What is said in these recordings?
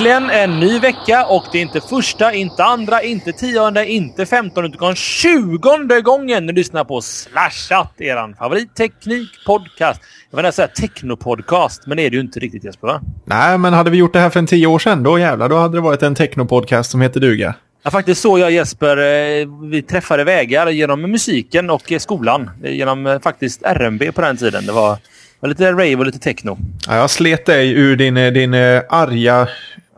Äntligen en ny vecka och det är inte första, inte andra, inte tionde, inte femtonde utan tjugonde gången ni lyssnar på Slashat, eran favoritteknikpodcast. Jag vill säga technopodcast, men det är det ju inte riktigt Jesper va? Nej, men hade vi gjort det här för en tio år sedan, då jävlar, då hade det varit en technopodcast som heter duga. Ja, faktiskt så jag Jesper, eh, vi träffade vägar genom musiken och skolan. Genom eh, faktiskt RMB på den tiden. Det var var lite rave och lite techno. Ja, jag slet dig ur din, eh, din arga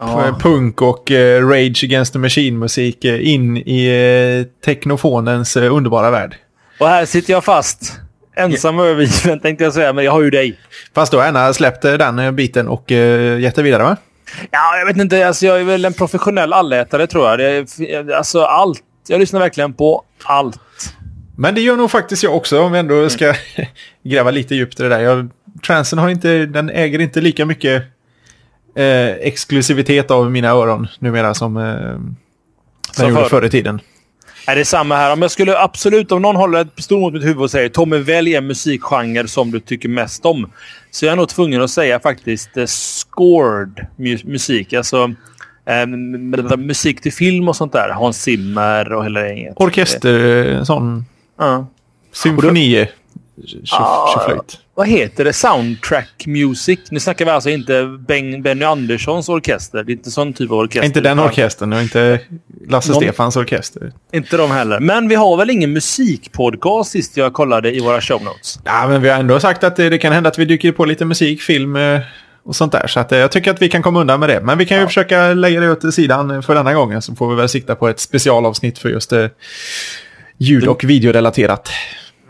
ja. punk och uh, Rage Against the Machine-musik uh, in i uh, teknofonens underbara värld. Och här sitter jag fast. Ensam och övergiven tänkte jag säga, men jag har ju dig. Fast du har gärna släppt den biten och uh, gett det vidare va? Ja, jag vet inte. Alltså, jag är väl en professionell allätare tror jag. Det, alltså allt. Jag lyssnar verkligen på allt. Men det gör nog faktiskt jag också om vi ändå ska mm. gräva lite djupt i det där. Jag, transen har inte, den äger inte lika mycket eh, exklusivitet av mina öron numera som eh, den gjorde förr i tiden. Är det samma här. Om jag skulle absolut, om någon håller ett pistol mot mitt huvud och säger Tommy, välj en musikgenre som du tycker mest om. Så jag är nog tvungen att säga faktiskt eh, scored mu musik. Alltså eh, musik till film och sånt där. Hans Zimmer och hela gänget. Orkester, eh, sån Ja. Symfonier. Tjoflöjt. Vad heter det? Soundtrack music. Nu snackar vi alltså inte ben, Benny Anderssons orkester. Det är inte sån typ av orkester. Inte den orkestern och inte Lasse Någon... Stefans orkester. Inte de heller. Men vi har väl ingen musikpodcast sist jag kollade i våra show notes? Ja, men vi har ändå sagt att det, det kan hända att vi dyker på lite musik, film eh, och sånt där. Så att, eh, jag tycker att vi kan komma undan med det. Men vi kan ju försöka lägga det åt sidan för denna gången. Så får vi väl sikta på ett specialavsnitt för just det ljud och videorelaterat.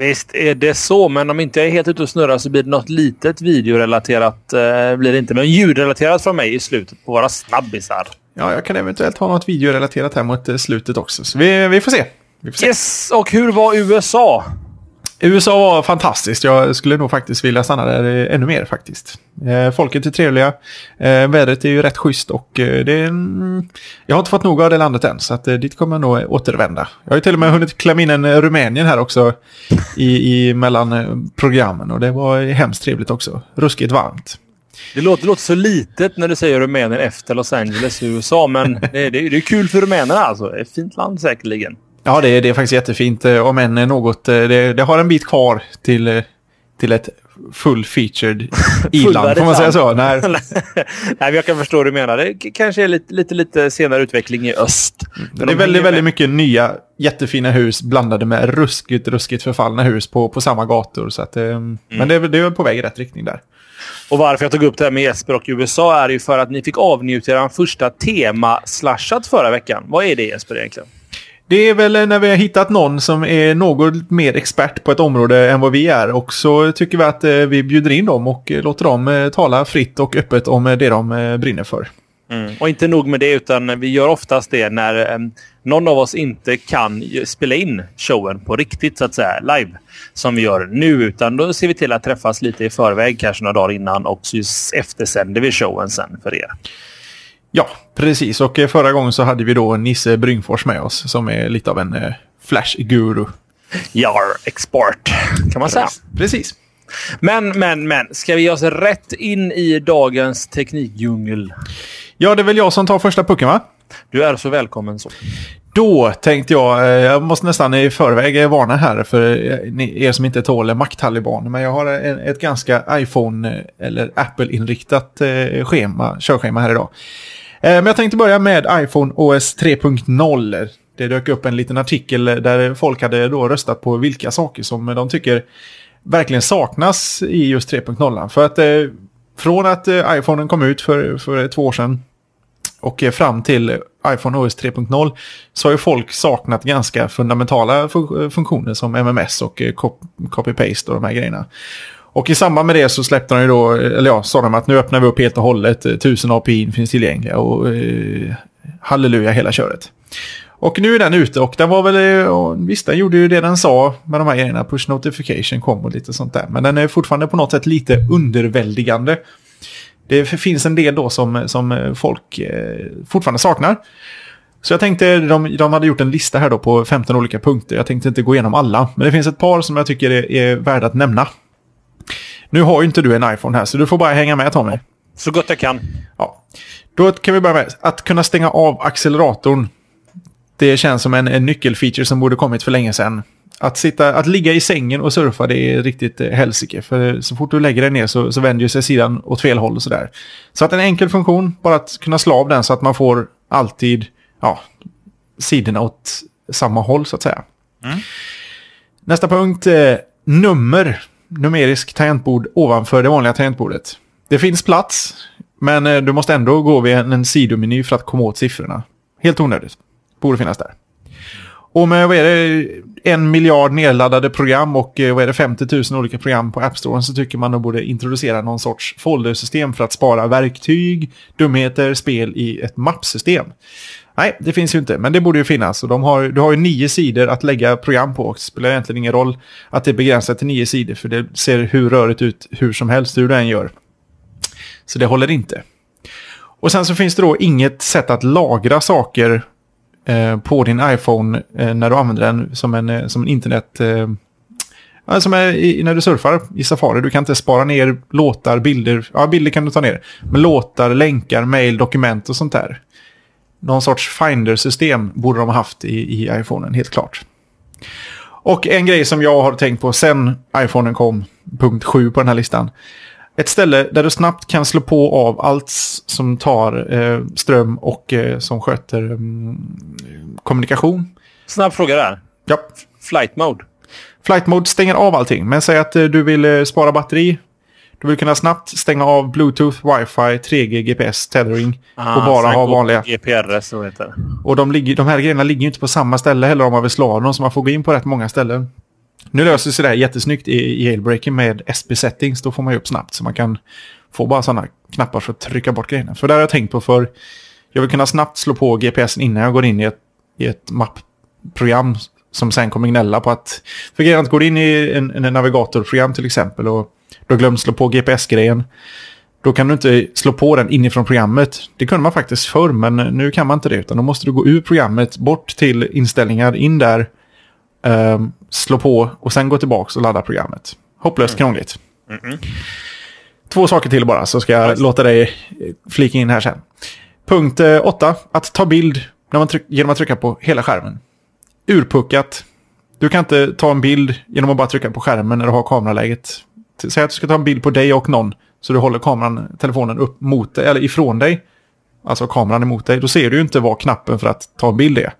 Visst är det så, men om inte jag är helt ute och snurrar så blir det något litet videorelaterat. Eh, blir det inte, men ljudrelaterat från mig i slutet på våra snabbisar. Ja, jag kan eventuellt ha något videorelaterat här mot eh, slutet också. Så vi, vi, får se. vi får se. Yes, och hur var USA? USA var fantastiskt. Jag skulle nog faktiskt vilja stanna där ännu mer faktiskt. Eh, folket är trevliga. Eh, vädret är ju rätt schysst och eh, det är, jag har inte fått nog av det landet än så att dit kommer jag nog återvända. Jag har ju till och med hunnit klämma in en Rumänien här också i, i mellan programmen och det var hemskt trevligt också. Ruskigt varmt. Det låter, det låter så litet när du säger Rumänien efter Los Angeles i USA men det, det, det är kul för rumänerna alltså. Ett fint land säkerligen. Ja, det, det är faktiskt jättefint. Eh, om än något, eh, det, det har en bit kvar till, eh, till ett full featured i-land. Får man säga så? Nej. Nej, jag kan förstå vad du menar. Det kanske är lite, lite, lite senare utveckling i öst. Men det är väldigt, väldigt mycket nya jättefina hus blandade med ruskigt, ruskigt förfallna hus på, på samma gator. Så att, mm. Men det, det är på väg i rätt riktning där. Och varför jag tog upp det här med Jesper och USA är ju för att ni fick avnjuta er första tema-slashat förra veckan. Vad är det Jesper egentligen? Det är väl när vi har hittat någon som är något mer expert på ett område än vad vi är. Och så tycker vi att eh, vi bjuder in dem och eh, låter dem eh, tala fritt och öppet om det de brinner för. Mm. Och inte nog med det, utan vi gör oftast det när um, någon av oss inte kan spela in showen på riktigt, så att säga, live. Som vi gör nu, utan då ser vi till att träffas lite i förväg, kanske några dagar innan och så eftersänder vi showen sen för er. Ja, precis. Och eh, förra gången så hade vi då Nisse Bryngfors med oss som är lite av en eh, Flash-guru. Jar export, kan man säga. Precis. Men, men, men. Ska vi ge oss rätt in i dagens teknikdjungel? Ja, det är väl jag som tar första pucken, va? Du är så välkommen så. Då tänkte jag, eh, jag måste nästan i förväg varna här för er som inte tål makttaliban. Men jag har ett ganska iPhone eller Apple-inriktat schema, körschema här idag. Eh, men jag tänkte börja med iPhone OS 3.0. Det dök upp en liten artikel där folk hade då röstat på vilka saker som de tycker verkligen saknas i just 3.0. För att eh, från att eh, iPhonen kom ut för, för två år sedan och fram till iPhone OS 3.0 så har ju folk saknat ganska fundamentala funktioner som MMS och copy-paste och de här grejerna. Och i samband med det så släppte de ju då, eller ja, sa de att nu öppnar vi upp helt och hållet. 1000 API finns tillgängliga och eh, halleluja hela köret. Och nu är den ute och den var väl, eh, och visst den gjorde ju det den sa med de här grejerna, push notification kom och lite sånt där. Men den är fortfarande på något sätt lite underväldigande. Det finns en del då som, som folk eh, fortfarande saknar. Så jag tänkte, de, de hade gjort en lista här då på 15 olika punkter. Jag tänkte inte gå igenom alla, men det finns ett par som jag tycker är, är värda att nämna. Nu har ju inte du en iPhone här, så du får bara hänga med Tommy. Så gott jag kan. Ja. Då kan vi börja med att kunna stänga av acceleratorn. Det känns som en, en nyckelfeature som borde kommit för länge sedan. Att, sitta, att ligga i sängen och surfa det är riktigt eh, helsike. För så fort du lägger dig ner så, så vänder sig sidan åt fel håll och sådär. Så att en enkel funktion, bara att kunna slå av den så att man får alltid ja, sidorna åt samma håll så att säga. Mm. Nästa punkt, eh, nummer. Numerisk tangentbord ovanför det vanliga tangentbordet. Det finns plats, men eh, du måste ändå gå vid en, en sidomeny för att komma åt siffrorna. Helt onödigt. Borde finnas där. Och med vad är det, en miljard nedladdade program och eh, vad är det, 50 000 olika program på App Store så tycker man de borde introducera någon sorts foldersystem för att spara verktyg, dumheter, spel i ett mappsystem. Nej, det finns ju inte, men det borde ju finnas. Och de har, du har ju nio sidor att lägga program på. Det spelar egentligen ingen roll att det är begränsat till nio sidor, för det ser hur rörigt ut hur som helst, hur du än gör. Så det håller inte. Och sen så finns det då inget sätt att lagra saker eh, på din iPhone eh, när du använder den som en, eh, som en internet... Eh, som är i, när du surfar i Safari. Du kan inte spara ner låtar, bilder. Ja, bilder kan du ta ner. Men låtar, länkar, mail, dokument och sånt där. Någon sorts Finder-system borde de ha haft i, i iPhonen, helt klart. Och en grej som jag har tänkt på sen iPhonen kom, punkt 7 på den här listan. Ett ställe där du snabbt kan slå på av allt som tar eh, ström och eh, som sköter mm, kommunikation. Snabb fråga där. Ja. Flight mode. Flight mode stänger av allting. Men säg att eh, du vill eh, spara batteri. Du vill kunna snabbt stänga av Bluetooth, Wi-Fi, 3G, GPS, tethering. Ah, och bara ha vanliga... GPRS heter det. Och de, ligger, de här grejerna ligger ju inte på samma ställe heller om man vill slå dem. Så man får gå in på rätt många ställen. Nu löser sig det här jättesnyggt i, i jailbreaking med SB settings. Då får man ju upp snabbt så man kan få bara sådana knappar för att trycka bort grejerna. För det har jag tänkt på för jag vill kunna snabbt slå på GPSen innan jag går in i ett, i ett mappprogram som sen kommer gnälla på att... För grejen att går in i en, en navigatorprogram till exempel och du har glömt slå på GPS-grejen. Då kan du inte slå på den inifrån programmet. Det kunde man faktiskt förr, men nu kan man inte det. Utan då måste du gå ur programmet, bort till inställningar, in där, eh, slå på och sen gå tillbaka och ladda programmet. Hopplöst mm. krångligt. Mm -mm. Två saker till bara, så ska jag nice. låta dig flika in här sen. Punkt 8. Eh, att ta bild när man genom att trycka på hela skärmen. Urpuckat. Du kan inte ta en bild genom att bara trycka på skärmen när du har kameraläget. Säg att du ska ta en bild på dig och någon. Så du håller kameran, telefonen upp mot dig, eller ifrån dig. Alltså kameran emot dig. Då ser du ju inte vad knappen för att ta en bild är.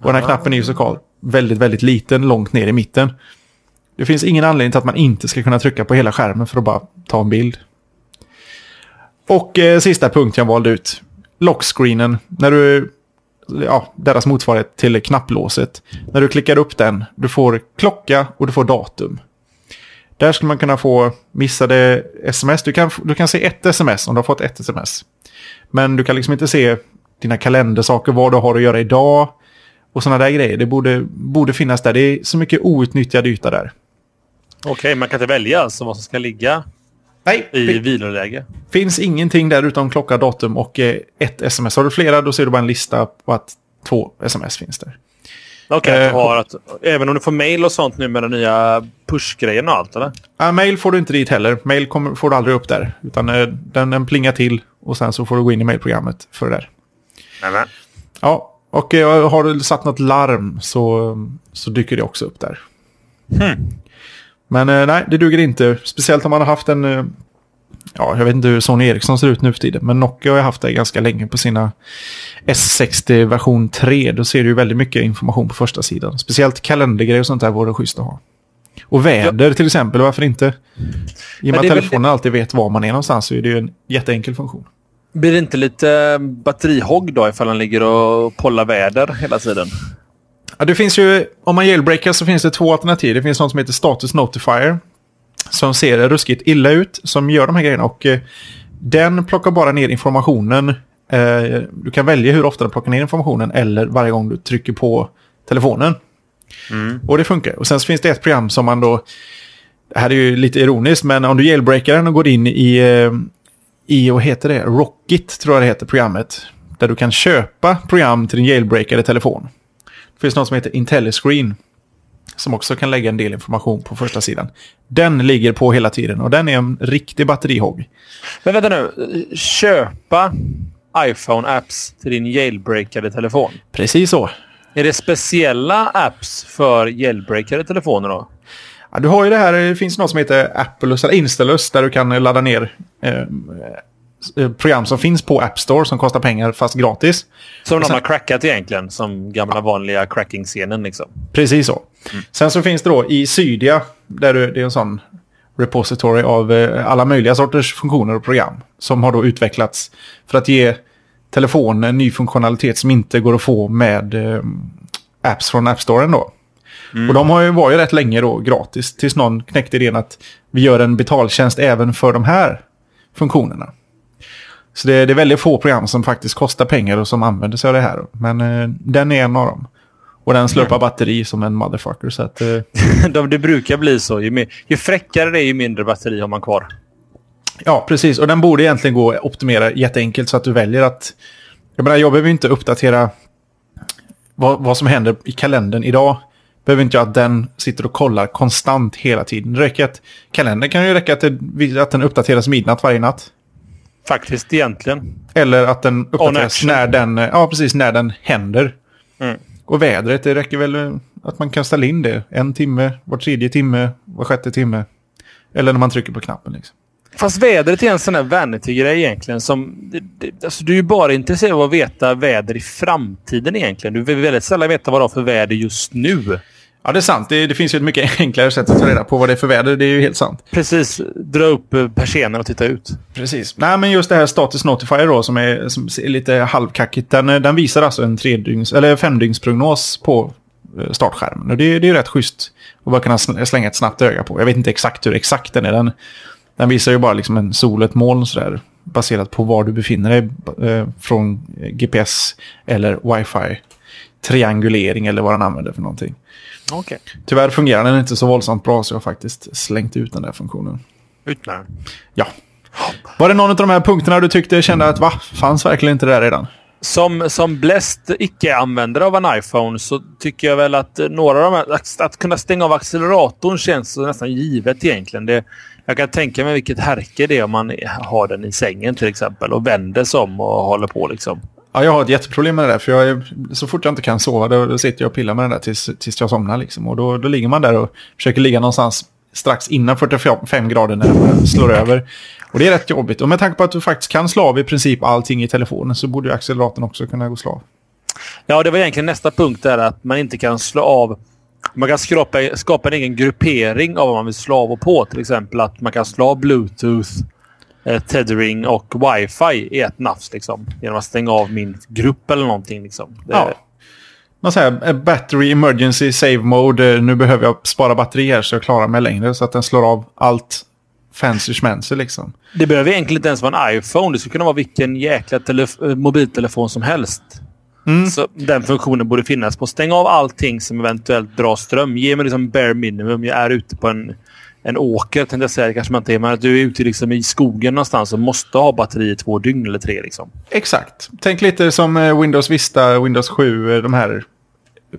Och den här knappen är ju såklart väldigt, väldigt liten, långt ner i mitten. Det finns ingen anledning till att man inte ska kunna trycka på hela skärmen för att bara ta en bild. Och eh, sista punkt jag valde ut. Lockscreenen. När du... Ja, deras motsvarighet till knapplåset. När du klickar upp den, du får klocka och du får datum. Där skulle man kunna få missade sms. Du kan, du kan se ett sms om du har fått ett sms. Men du kan liksom inte se dina kalendersaker, vad du har att göra idag. Och sådana där grejer. Det borde, borde finnas där. Det är så mycket outnyttjad yta där. Okej, okay, man kan inte välja alltså vad som ska ligga Nej, i viloläge? finns ingenting där utom klocka, datum och eh, ett sms. Har du flera då ser du bara en lista på att två sms finns där. Okej, okay, eh, även om du får mail och sånt nu med den nya pushgrejen och allt eller? Ja, mail får du inte dit heller. Mail kommer, får du aldrig upp där. Utan eh, den, den plingar till och sen så får du gå in i mailprogrammet för det där. Nämen. Ja, och eh, har du satt något larm så, så dyker det också upp där. Hmm. Men nej, det duger inte. Speciellt om man har haft en... Eh, ja, jag vet inte hur Sony Ericsson ser ut nu för tiden. Men Nokia har haft det ganska länge på sina S60 version 3. Då ser du ju väldigt mycket information på första sidan. Speciellt kalendergrejer och sånt där vore schysst att ha. Och väder ja. till exempel, varför inte? I och med att telefonen väl... alltid vet var man är någonstans så är det ju en jätteenkel funktion. Blir det inte lite batterihogg då ifall han ligger och pollar väder hela tiden? Ja, det finns ju, om man jailbreakar så finns det två alternativ. Det finns något som heter Status Notifier. Som ser ruskigt illa ut, som gör de här grejerna. Och eh, den plockar bara ner informationen. Eh, du kan välja hur ofta den plockar ner informationen eller varje gång du trycker på telefonen. Mm. Och det funkar. Och sen finns det ett program som man då... Det här är ju lite ironiskt, men om du jailbreakar den och går in i, eh, i vad heter det? Rocket tror jag det heter programmet. Där du kan köpa program till din jailbreakade telefon. Det finns något som heter IntelliScreen. Som också kan lägga en del information på första sidan. Den ligger på hela tiden och den är en riktig batterihogg. Men vänta nu. Köpa iPhone-apps till din jailbreakade telefon. Precis så. Är det speciella apps för jailbreakade telefoner då? Ja, du har ju det här, det finns något som heter Appleus eller Instalus där du kan ladda ner eh, eh, program som finns på App Store som kostar pengar fast gratis. Som de har crackat egentligen, som gamla vanliga cracking-scenen liksom. Precis så. Mm. Sen så finns det då i Cydia, där det är en sån repository av eh, alla möjliga sorters funktioner och program som har då utvecklats för att ge telefonen ny funktionalitet som inte går att få med eh, apps från App Store då. Mm. Och de har ju, var ju rätt länge då gratis tills någon knäckte idén att vi gör en betaltjänst även för de här funktionerna. Så det, det är väldigt få program som faktiskt kostar pengar och som använder sig av det här. Men eh, den är en av dem. Och den slurpar batteri som en motherfucker. Så att, eh... de, det brukar bli så. Ju, mer, ju fräckare det är, ju mindre batteri har man kvar. Ja, precis. Och den borde egentligen gå att optimera jätteenkelt så att du väljer att... Jag menar, jag behöver inte uppdatera vad, vad som händer i kalendern idag behöver inte jag att den sitter och kollar konstant hela tiden. Det räcker att kalendern kan ju räcka att, det, att den uppdateras midnatt varje natt. Faktiskt egentligen. Eller att den uppdateras när den, ja, precis, när den händer. Mm. Och vädret, det räcker väl att man kan ställa in det. En timme, var tredje timme, var sjätte timme. Eller när man trycker på knappen. Liksom. Fast vädret är en sån här vanity-grej egentligen. Som, det, det, alltså, du är ju bara intresserad av att veta väder i framtiden egentligen. Du vill väldigt sällan veta vad du har för väder just nu. Ja, det är sant. Det, det, finns ju ett mycket enklare sätt att ta reda på vad det är för väder. Det är ju helt sant. Precis. Dra upp eh, persiennen och titta ut. Precis. Nej, men just det här Status Notifier då, som är, som är lite halvkackigt. Den, eh, den visar alltså en tredygns, eller femdygnsprognos på eh, startskärmen. Och det, det är ju rätt schysst att bara kunna slänga ett snabbt öga på. Jag vet inte exakt hur exakt den är. Den, den visar ju bara liksom en sol och ett moln sådär. Baserat på var du befinner dig eh, från GPS eller wifi. Triangulering eller vad den använder för någonting. Okay. Tyvärr fungerar den inte så våldsamt bra så jag har faktiskt slängt ut den där funktionen. Ut med den. Ja. Var det någon av de här punkterna du tyckte kände att va, fanns verkligen inte det där redan? Som, som bläst icke-användare av en iPhone så tycker jag väl att några av de här, att, att kunna stänga av acceleratorn känns nästan givet egentligen. Det, jag kan tänka mig vilket härke det är om man har den i sängen till exempel och vänder sig om och håller på liksom. Ja, jag har ett jätteproblem med det där. För jag är, så fort jag inte kan sova då, då sitter jag och pillar med den där tills, tills jag somnar. Liksom. Och då, då ligger man där och försöker ligga någonstans strax innan 45 grader när den slår över. Och det är rätt jobbigt. Och med tanke på att du faktiskt kan slå av i princip allting i telefonen så borde ju acceleratorn också kunna gå slå av. Ja, det var egentligen nästa punkt där att man inte kan slå av man kan skapa, skapa en egen gruppering av vad man vill slå av och på. Till exempel att man kan slå av Bluetooth tethering och wifi i ett nafs. Liksom, genom att stänga av min grupp eller någonting. Liksom. Det... Ja. Man säger eh, battery emergency save mode. Eh, nu behöver jag spara batterier så jag klarar mig längre. Så att den slår av allt fancy schmancy liksom. Det behöver egentligen inte ens vara en iPhone. Det skulle kunna vara vilken jäkla eh, mobiltelefon som helst. Mm. Så den funktionen borde finnas på. Stäng av allting som eventuellt drar ström. Ge mig liksom bare minimum. Jag är ute på en en åker, tänkte jag säga. Det kanske man inte är, men att du är ute liksom i skogen någonstans och måste ha batteri i två dygn eller tre. Liksom. Exakt. Tänk lite som eh, Windows Vista, Windows 7, eh, de här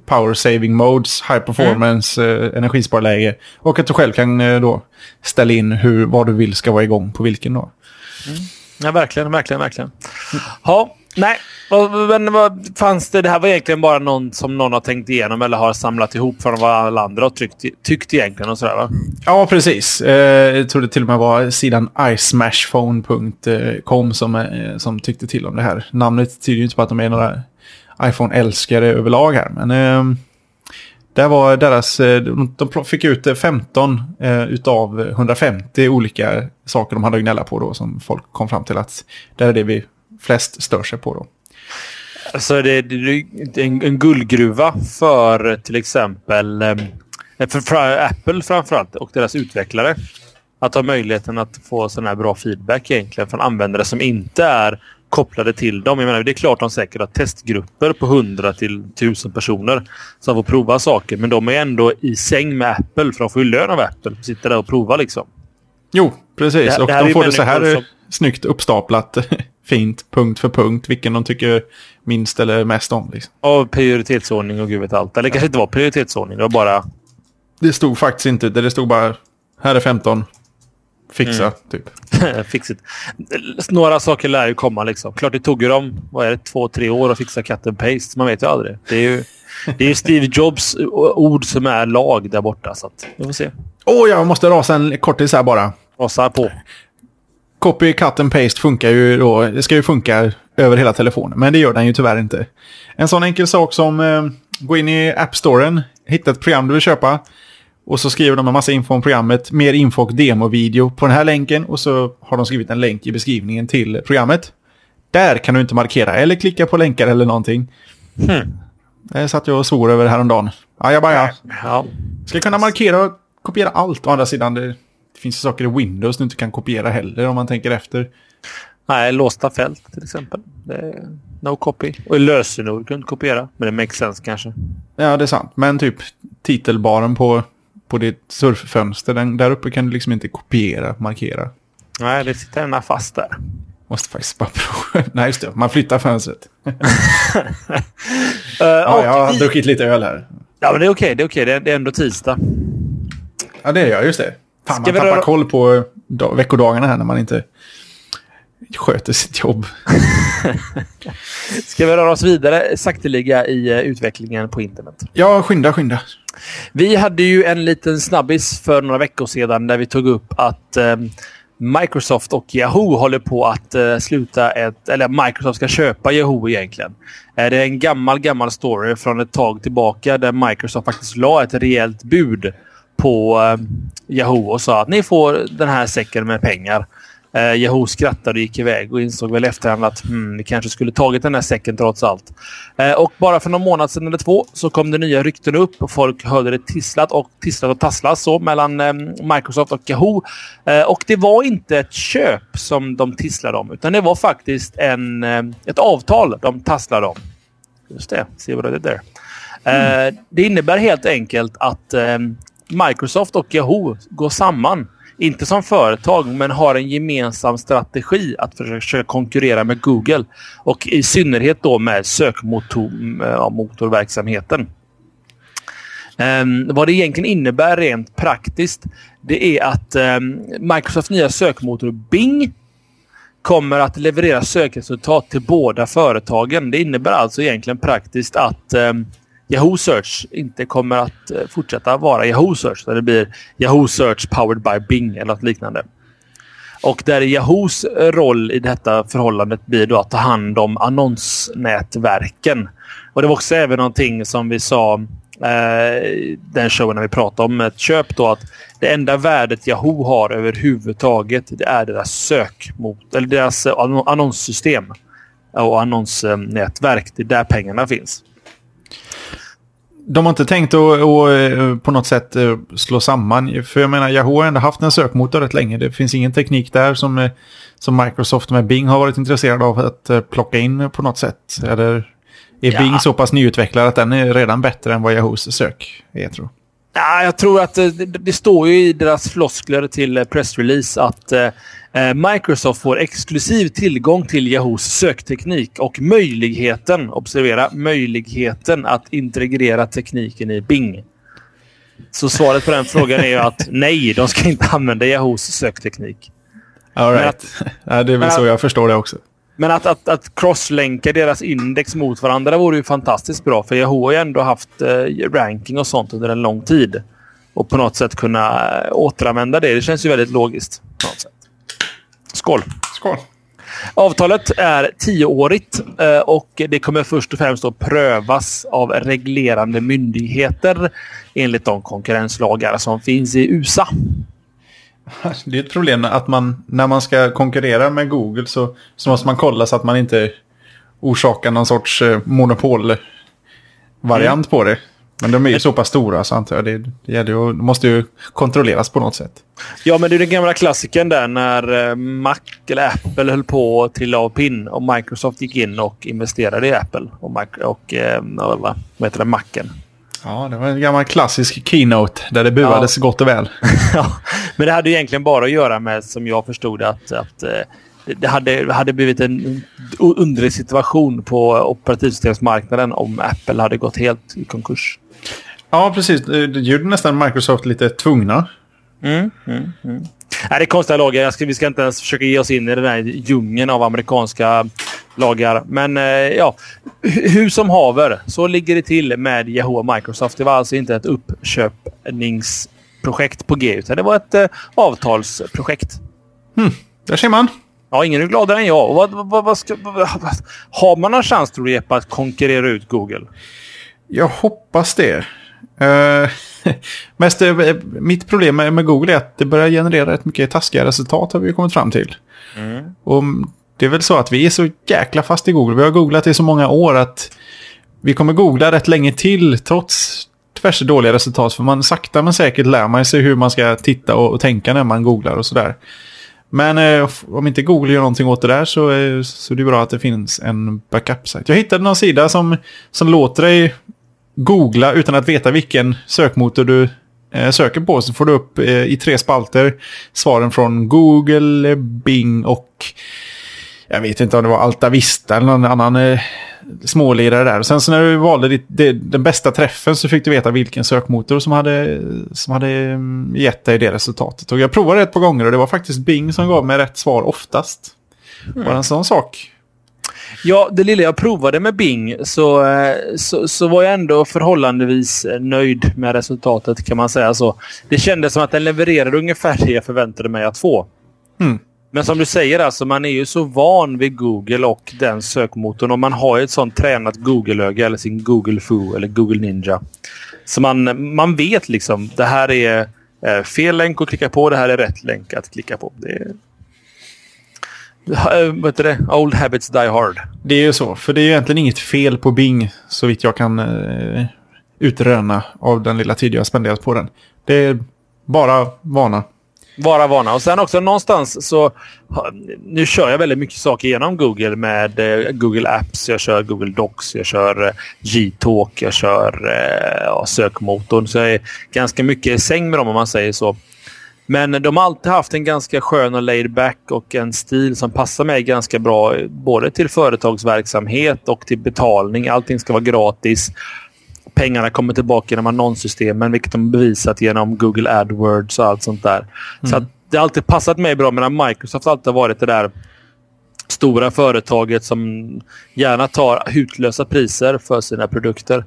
power saving modes, high performance, mm. eh, energisparläge. Och att du själv kan eh, då ställa in hur, vad du vill ska vara igång på vilken då. Mm. Ja, verkligen, verkligen, verkligen. Ja, Nej, men vad fanns det? Det här var egentligen bara någon som någon har tänkt igenom eller har samlat ihop från vad alla andra har tyckt, tyckt egentligen och sådär va? Ja, precis. Eh, jag tror det till och med var sidan ismashphone.com som, eh, som tyckte till om det här. Namnet tyder ju inte på att de är några iPhone-älskare överlag här, men ehm, det var deras, eh, de fick ut 15 eh, utav 150 olika saker de hade att gnälla på då som folk kom fram till att det är det vi flest stör sig på då. Alltså det, är en, en guldgruva för till exempel eh, för, för Apple framförallt och deras utvecklare. Att ha möjligheten att få sån här bra feedback egentligen från användare som inte är kopplade till dem. Jag menar, det är klart de säkert har testgrupper på 100 till 1000 personer som får prova saker. Men de är ändå i säng med Apple för de får ju lön av Apple. Sitter där och prova liksom. Jo, precis. Det, och det de får det så här som... snyggt uppstaplat fint punkt för punkt vilken de tycker minst eller mest om. Liksom. Och prioritetsordning och gud vet allt. Eller ja. kanske inte var prioritetsordning. Det var bara... Det stod faktiskt inte. Det stod bara här är 15. fixa, mm. typ. Fixit. Några saker lär ju komma liksom. Klart det tog ju dem, vad är det, två, tre år att fixa cut and paste. Man vet ju aldrig. Det är ju, det är Steve Jobs ord som är lag där borta. Så att, vi får se. Åh, oh, jag måste rasa en kortis här bara. Rasa på. Copy, cut and paste funkar ju då. Det ska ju funka över hela telefonen, men det gör den ju tyvärr inte. En sån enkel sak som eh, gå in i App Storen, hitta ett program du vill köpa. Och så skriver de en massa info om programmet, mer info och demovideo på den här länken. Och så har de skrivit en länk i beskrivningen till programmet. Där kan du inte markera eller klicka på länkar eller någonting. Hmm. Det satt jag och svor över häromdagen. Ajabaja. Ja. Ska kunna markera och kopiera allt. Å andra sidan, det, det finns saker i Windows du inte kan kopiera heller om man tänker efter. Nej, låsta fält till exempel. no copy. Och lösenord kan du inte kopiera. Men det makes sense kanske. Ja, det är sant. Men typ titelbaren på, på ditt surffönster, den, där uppe kan du liksom inte kopiera, markera. Nej, det sitter gärna fast där. Måste faktiskt bara prova. Nej, just det. Man flyttar fönstret. uh, ja, jag har vi... druckit lite öl här. Ja, men det är okej. Okay, det är okej. Okay. Det är ändå tisdag. Ja, det är jag. Just det. Fan, man tappar röra... koll på veckodagarna här när man inte sköter sitt jobb. Ska vi röra oss vidare sakteliga i uh, utvecklingen på internet? Ja, skynda, skynda. Vi hade ju en liten snabbis för några veckor sedan där vi tog upp att um, Microsoft och Yahoo håller på att sluta ett... Eller Microsoft ska köpa Yahoo egentligen. Det är en gammal, gammal story från ett tag tillbaka där Microsoft faktiskt la ett rejält bud på uh, Yahoo och sa att ni får den här säcken med pengar. Eh, Yahoo skrattade och gick iväg och insåg väl efterhand att hmm, vi kanske skulle tagit den här säcken trots allt. Eh, och bara för någon månad sedan eller två så kom det nya rykten upp och folk hörde det tisslat och tisslat och tasslas så mellan eh, Microsoft och Yahoo. Eh, och det var inte ett köp som de tisslade om utan det var faktiskt en, eh, ett avtal de tasslade om. Just det, se vad det är där. Mm. Det innebär helt enkelt att eh, Microsoft och Yahoo går samman inte som företag, men har en gemensam strategi att försöka konkurrera med Google. Och i synnerhet då med sökmotorverksamheten. Eh, um, ehm, vad det egentligen innebär rent praktiskt, det är att um, Microsofts nya sökmotor Bing kommer att leverera sökresultat till båda företagen. Det innebär alltså egentligen praktiskt att um, Yahoo Search inte kommer att eh, fortsätta vara Yahoo Search. Utan det blir Yahoo Search powered by Bing eller något liknande. Och där Yahoos roll i detta förhållandet blir då att ta hand om annonsnätverken. Och det var också även någonting som vi sa eh, den showen när vi pratade om ett köp då att det enda värdet Yahoo har överhuvudtaget det är deras sökmot eller deras annonssystem och annonsnätverk. Det är där pengarna finns de har inte tänkt att, att, eh, på något sätt eh, slå samman. För jag menar, Yahoo har ändå haft en sökmotor rätt länge. Det finns ingen teknik där som, eh, som Microsoft med Bing har varit intresserade av att plocka in på något sätt. Eller är ja. Bing så pass nyutvecklad att den är redan bättre än vad Yahoos sök är, tror Ja, jag tror att det, det, står ju i deras floskler till pressrelease att Microsoft får exklusiv tillgång till Yahoos sökteknik och möjligheten, observera, möjligheten att integrera tekniken i Bing. Så svaret på den frågan är ju att nej, de ska inte använda Yahoos sökteknik. All right. Att, ja, det är väl så att, jag förstår det också. Men att, att, att crosslänka deras index mot varandra vore ju fantastiskt bra. För Yahoo har ju ändå haft eh, ranking och sånt under en lång tid. Och på något sätt kunna eh, återanvända det. Det känns ju väldigt logiskt. På något sätt. Skål! Skål! Avtalet är tioårigt eh, och det kommer först och främst att prövas av reglerande myndigheter enligt de konkurrenslagar som finns i USA. Det är ett problem att man när man ska konkurrera med Google så, så måste man kolla så att man inte orsakar någon sorts eh, monopolvariant mm. på det. Men de är ju så pass stora så antar jag. Det, det, gäller ju, måste ju kontrolleras på något sätt. Ja, men det är den gamla klassiken där när eh, Mac eller Apple höll på att trilla av pinn och Microsoft gick in och investerade i Apple och, Mac, och eh, vad heter det, Macen. Ja, det var en gammal klassisk keynote där det buades ja. gott och väl. ja, men det hade egentligen bara att göra med, som jag förstod att, att eh, det hade, hade blivit en underlig situation på operativsystemsmarknaden om Apple hade gått helt i konkurs. Ja, precis. Det gjorde nästan Microsoft lite tvungna. Mm, mm, mm. Nej, det är konstiga lagar. Ska, vi ska inte ens försöka ge oss in i den här djungeln av amerikanska lagar. Men eh, ja, hur som haver så ligger det till med Yahoo och Microsoft. Det var alltså inte ett uppköpningsprojekt på G utan det var ett eh, avtalsprojekt. Hmm, där ser man. Ja, ingen är gladare än jag. Vad, vad, vad ska, har man någon chans tror du Jeppe att konkurrera ut Google? Jag hoppas det. Uh, mest, uh, mitt problem med, Google är att det börjar generera rätt mycket taskiga resultat har vi kommit fram till. Mm. Och det är väl så att vi är så jäkla fast i Google. Vi har googlat i så många år att vi kommer googla rätt länge till trots diverse dåliga resultat. För man sakta men säkert lär man sig hur man ska titta och, och tänka när man googlar och sådär. Men eh, om inte Google gör någonting åt det där så, eh, så är det bra att det finns en backup-sajt. Jag hittade någon sida som, som låter dig googla utan att veta vilken sökmotor du eh, söker på. Så får du upp eh, i tre spalter svaren från Google, Bing och jag vet inte om det var Alta Vista eller någon annan eh, smålirare där. Och sen så när du valde ditt, det, den bästa träffen så fick du veta vilken sökmotor som hade, som hade mm, gett dig det resultatet. Och jag provade ett par gånger och det var faktiskt Bing som gav mig rätt svar oftast. Mm. Bara en sån sak. Ja, det lilla jag provade med Bing så, eh, så, så, var jag ändå förhållandevis nöjd med resultatet kan man säga så. Det kändes som att den levererade ungefär det jag förväntade mig att få. Mm. Men som du säger, alltså, man är ju så van vid Google och den sökmotorn. Och man har ju ett sånt tränat Google-öga eller sin Google Foo eller Google Ninja. Så man, man vet liksom, det här är eh, fel länk att klicka på. Det här är rätt länk att klicka på. Det eh, vad heter det? Old habits die hard. Det är ju så, för det är egentligen inget fel på Bing så vitt jag kan eh, utröna av den lilla tid jag har spenderat på den. Det är bara vana. Vara vana. Och sen också någonstans så... Nu kör jag väldigt mycket saker genom Google med eh, Google Apps. Jag kör Google Docs. Jag kör eh, Gtalk. Jag kör eh, sökmotorn. Så jag är ganska mycket i säng med dem om man säger så. Men de har alltid haft en ganska skön och laid back och en stil som passar mig ganska bra. Både till företagsverksamhet och till betalning. Allting ska vara gratis pengarna kommer tillbaka genom annonssystemen, vilket de bevisat genom Google AdWords och allt sånt där. Mm. Så det har alltid passat mig bra, medan Microsoft alltid har varit det där stora företaget som gärna tar hutlösa priser för sina produkter.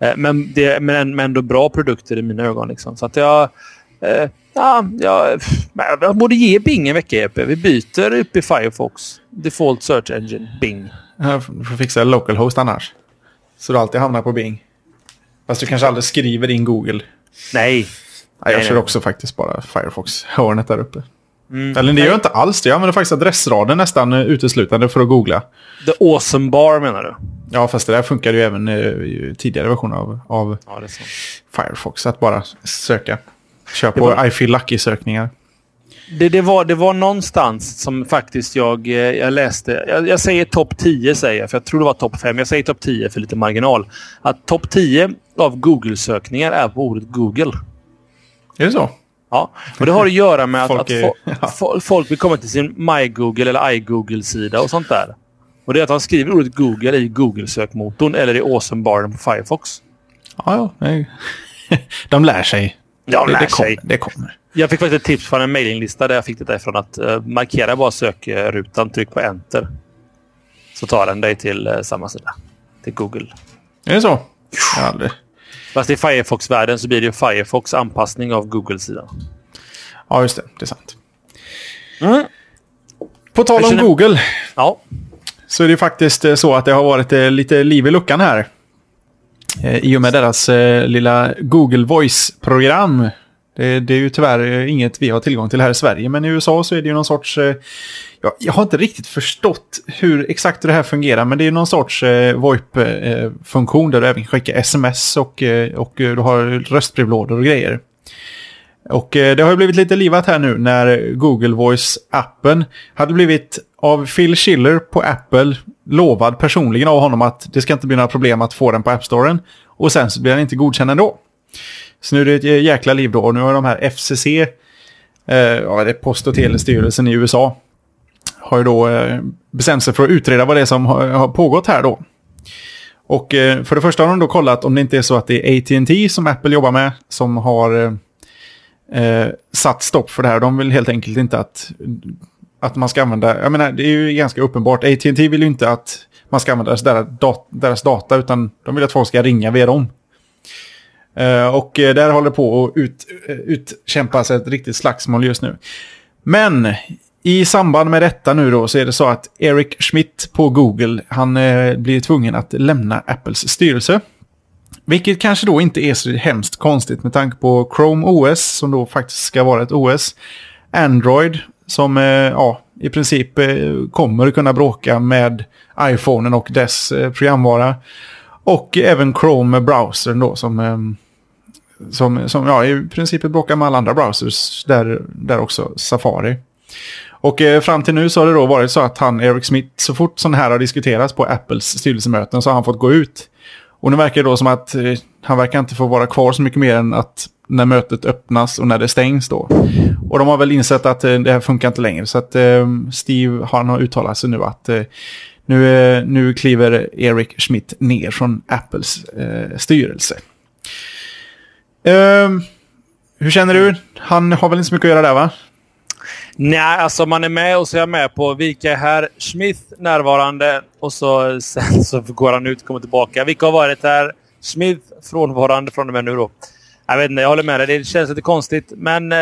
Eh, men, det, men, men ändå bra produkter i mina ögon. Liksom. Så att jag... Eh, ja, jag, jag borde ge Bing en vecka, Epe. Vi byter upp i Firefox. Default Search Engine, Bing. Du får fixa localhost annars. Så du alltid hamnar på Bing. Fast du kanske aldrig skriver in Google. Nej. Ja, jag nej, kör nej. också faktiskt bara Firefox-hörnet där uppe. Mm. Eller det gör jag inte alls det. Jag använder faktiskt adressraden nästan uteslutande för att googla. The awesome bar menar du? Ja, fast det där funkar ju även i tidigare versioner av, av ja, Firefox. Att bara söka. Kör på var... I feel lucky-sökningar. Det, det, var, det var någonstans som faktiskt jag, eh, jag läste. Jag, jag säger topp 10 säger jag, för jag tror det var topp 5. Jag säger topp 10 för lite marginal. Att topp 10 av Google-sökningar är på ordet Google. Är det så? Ja, och det har att göra med att folk, att är, ja. folk vill komma till sin MyGoogle eller iGoogle-sida och sånt där. Och det är att de skriver ordet Google i Google-sökmotorn eller i Awesome-baren på Firefox. Ja, ja. De lär sig. Ja, det, sig. Kommer, det kommer. Jag fick faktiskt ett tips från en mailinglista där jag fick det ifrån att uh, markera bara sökrutan, tryck på enter. Så tar den dig till uh, samma sida. Till Google. Är det så? Jag aldrig. Fast i Firefox-världen så blir det Firefox anpassning av Google-sidan. Ja, just det. Det är sant. Mm. På tal om känner... Google. Ja. Så är det faktiskt eh, så att det har varit lite liv i luckan här. Eh, I och med deras eh, lilla Google Voice-program det, det, är ju tyvärr eh, inget vi har tillgång till här i Sverige, men i USA så är det ju någon sorts... Eh, jag, jag har inte riktigt förstått hur exakt det här fungerar, men det är någon sorts eh, VoIP-funktion där du även skickar sms och, eh, och du har röstbrevlådor och grejer. Och eh, det har ju blivit lite livat här nu när Google Voice-appen hade blivit av Phil Schiller på Apple lovad personligen av honom att det ska inte bli några problem att få den på App Storen. Och sen så blir den inte godkänd ändå. Så nu är det ett jäkla liv då. Och nu har de här FCC, eh, ja, det är Post och telestyrelsen i USA, har ju då eh, bestämt sig för att utreda vad det är som har, har pågått här då. Och eh, för det första har de då kollat om det inte är så att det är AT&T som Apple jobbar med som har eh, eh, satt stopp för det här. De vill helt enkelt inte att, att man ska använda, jag menar det är ju ganska uppenbart. AT&T vill ju inte att man ska använda deras, dat deras data utan de vill att folk ska ringa via dem. Eh, och eh, där håller på att ut, eh, utkämpas ett riktigt slagsmål just nu. Men i samband med detta nu då så är det så att Eric Schmidt på Google, han eh, blir tvungen att lämna Apples styrelse. Vilket kanske då inte är så hemskt konstigt med tanke på Chrome OS som då faktiskt ska vara ett OS. Android som eh, ja, i princip eh, kommer att kunna bråka med iPhonen och dess eh, programvara. Och även Chrome browsern då som, som, som ja, i princip bråkar med alla andra browsers. Där, där också Safari. Och fram till nu så har det då varit så att han, Eric Smith, så fort sån här har diskuterats på Apples styrelsemöten så har han fått gå ut. Och nu verkar det då som att eh, han verkar inte få vara kvar så mycket mer än att när mötet öppnas och när det stängs då. Och de har väl insett att eh, det här funkar inte längre. Så att eh, Steve han har uttalat sig nu att eh, nu, eh, nu kliver Eric Schmidt ner från Apples eh, styrelse. Ehm, hur känner du? Han har väl inte så mycket att göra där va? Nej, alltså man är med och så är jag med på vilka är här. Smith närvarande och så, sen så går han ut och kommer tillbaka. Vilka har varit här? Smith frånvarande från och med nu då. Jag vet inte, jag håller med dig. Det känns lite konstigt. Men eh,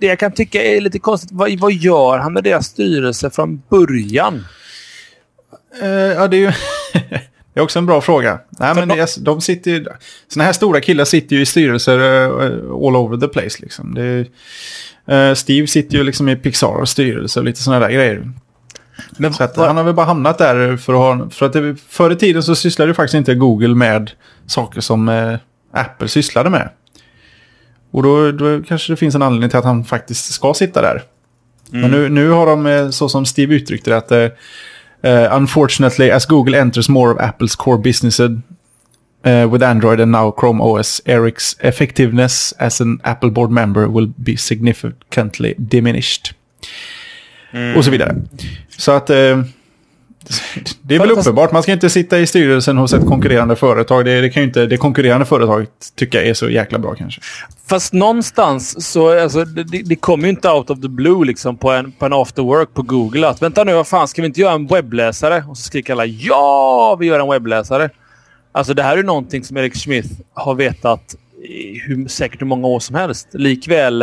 det jag kan tycka är lite konstigt. Vad, vad gör han med deras styrelse från början? Eh, ja, det är ju... det är också en bra fråga. Nej, men de, de sitter ju... Såna här stora killar sitter ju i styrelser uh, all over the place. Liksom. Det, Steve sitter ju liksom i Pixars styrelse och lite sådana där grejer. Men, så att, han har väl bara hamnat där för att ha... För att det, förr i tiden så sysslade ju faktiskt inte Google med saker som uh, Apple sysslade med. Och då, då kanske det finns en anledning till att han faktiskt ska sitta där. Mm. Men nu, nu har de, så som Steve uttryckte det, att Uh, unfortunately, as Google enters more of Apple's core business uh, with Android and now Chrome OS, Eric's effectiveness as an Apple board member will be significantly diminished. Mm. Och så vidare. Så att uh, det är väl uppenbart. Man ska inte sitta i styrelsen hos ett konkurrerande företag. Det, det kan ju inte det konkurrerande företaget tycka är så jäkla bra kanske. Fast någonstans så alltså, det, det kommer ju inte out of the blue liksom på en, på en after work på Google att vänta nu, vad fan ska vi inte göra en webbläsare? Och så skriker alla ja, vi gör en webbläsare. Alltså det här är någonting som Eric Smith har vetat i hur, säkert hur många år som helst. Likväl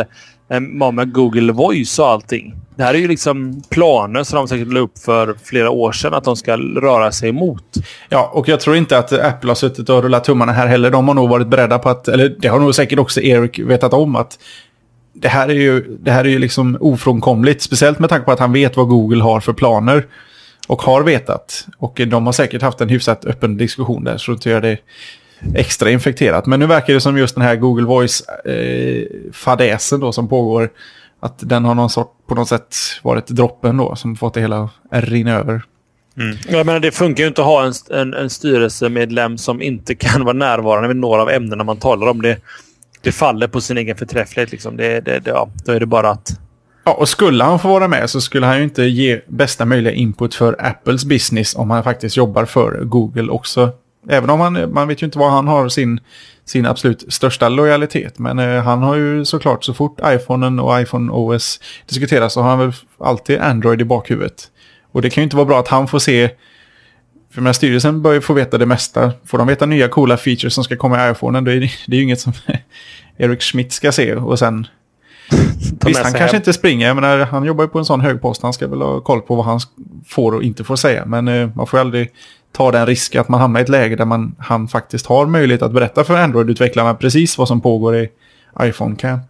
eh, med Google Voice och allting. Det här är ju liksom planer som de säkert la upp för flera år sedan att de ska röra sig emot. Ja, och jag tror inte att Apple har suttit och rullat tummarna här heller. De har nog varit beredda på att, eller det har nog säkert också Eric vetat om att det här är ju, det här är ju liksom ofrånkomligt. Speciellt med tanke på att han vet vad Google har för planer. Och har vetat. Och de har säkert haft en hyfsat öppen diskussion där. Så tror jag det extra infekterat. Men nu verkar det som just den här Google Voice-fadäsen eh, då som pågår att den har någon sort, på något sätt varit droppen då som fått det hela att rinna över. Mm. Jag menar, det funkar ju inte att ha en, en, en styrelsemedlem som inte kan vara närvarande vid några av ämnena man talar om. Det, det faller på sin egen förträfflighet. Liksom. Det, det, det, ja, då är det bara att... Ja, och skulle han få vara med så skulle han ju inte ge bästa möjliga input för Apples business om han faktiskt jobbar för Google också. Även om man, man vet ju inte vad han har sin sin absolut största lojalitet. Men eh, han har ju såklart så fort iPhonen och iPhone OS diskuteras så har han väl alltid Android i bakhuvudet. Och det kan ju inte vara bra att han får se för med styrelsen bör ju få veta det mesta. Får de veta nya coola features som ska komma i iPhonen, då är det, det är ju inget som Eric Schmidt ska se. Och sen... Visst, han kanske hem. inte springer. Jag menar, han jobbar ju på en sån hög post. Han ska väl ha koll på vad han får och inte får säga. Men eh, man får ju aldrig ta den risken att man hamnar i ett läge där man, han faktiskt har möjlighet att berätta för Android-utvecklarna precis vad som pågår i iPhone Camp.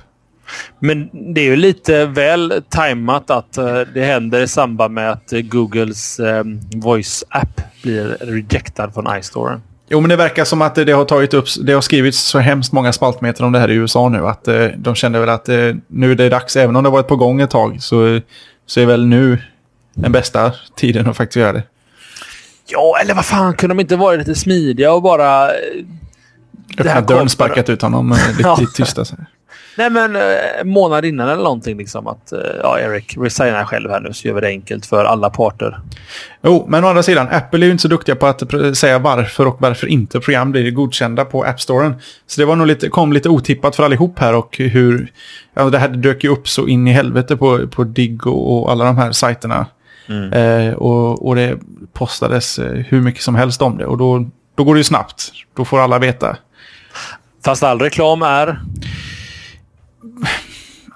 Men det är ju lite väl tajmat att uh, det händer i samband med att Googles um, Voice-app blir rejectad från iStore. Jo, men det verkar som att det har tagit upp, det har skrivits så hemskt många spaltmeter om det här i USA nu. Att uh, de kände väl att nu är det dags, även om det varit på gång ett tag, så, så är väl nu den bästa tiden att faktiskt göra det. Ja, eller vad fan, kunde de inte vara lite smidiga och bara... Öppnat dörren, sparkat ut honom lite. Så Nej, men eh, månad innan eller någonting liksom att eh, ja, Eric resignar själv här nu så gör vi det enkelt för alla parter. Jo, men å andra sidan, Apple är ju inte så duktiga på att säga varför och varför inte program blir godkända på App Storen. Så det var nog lite, kom lite otippat för allihop här och hur... Ja, det här dök ju upp så in i helvete på, på Digg och, och alla de här sajterna. Eh, och, och det postades eh, hur mycket som helst om det. Och då, då går det ju snabbt. Då får alla veta. Fast all reklam är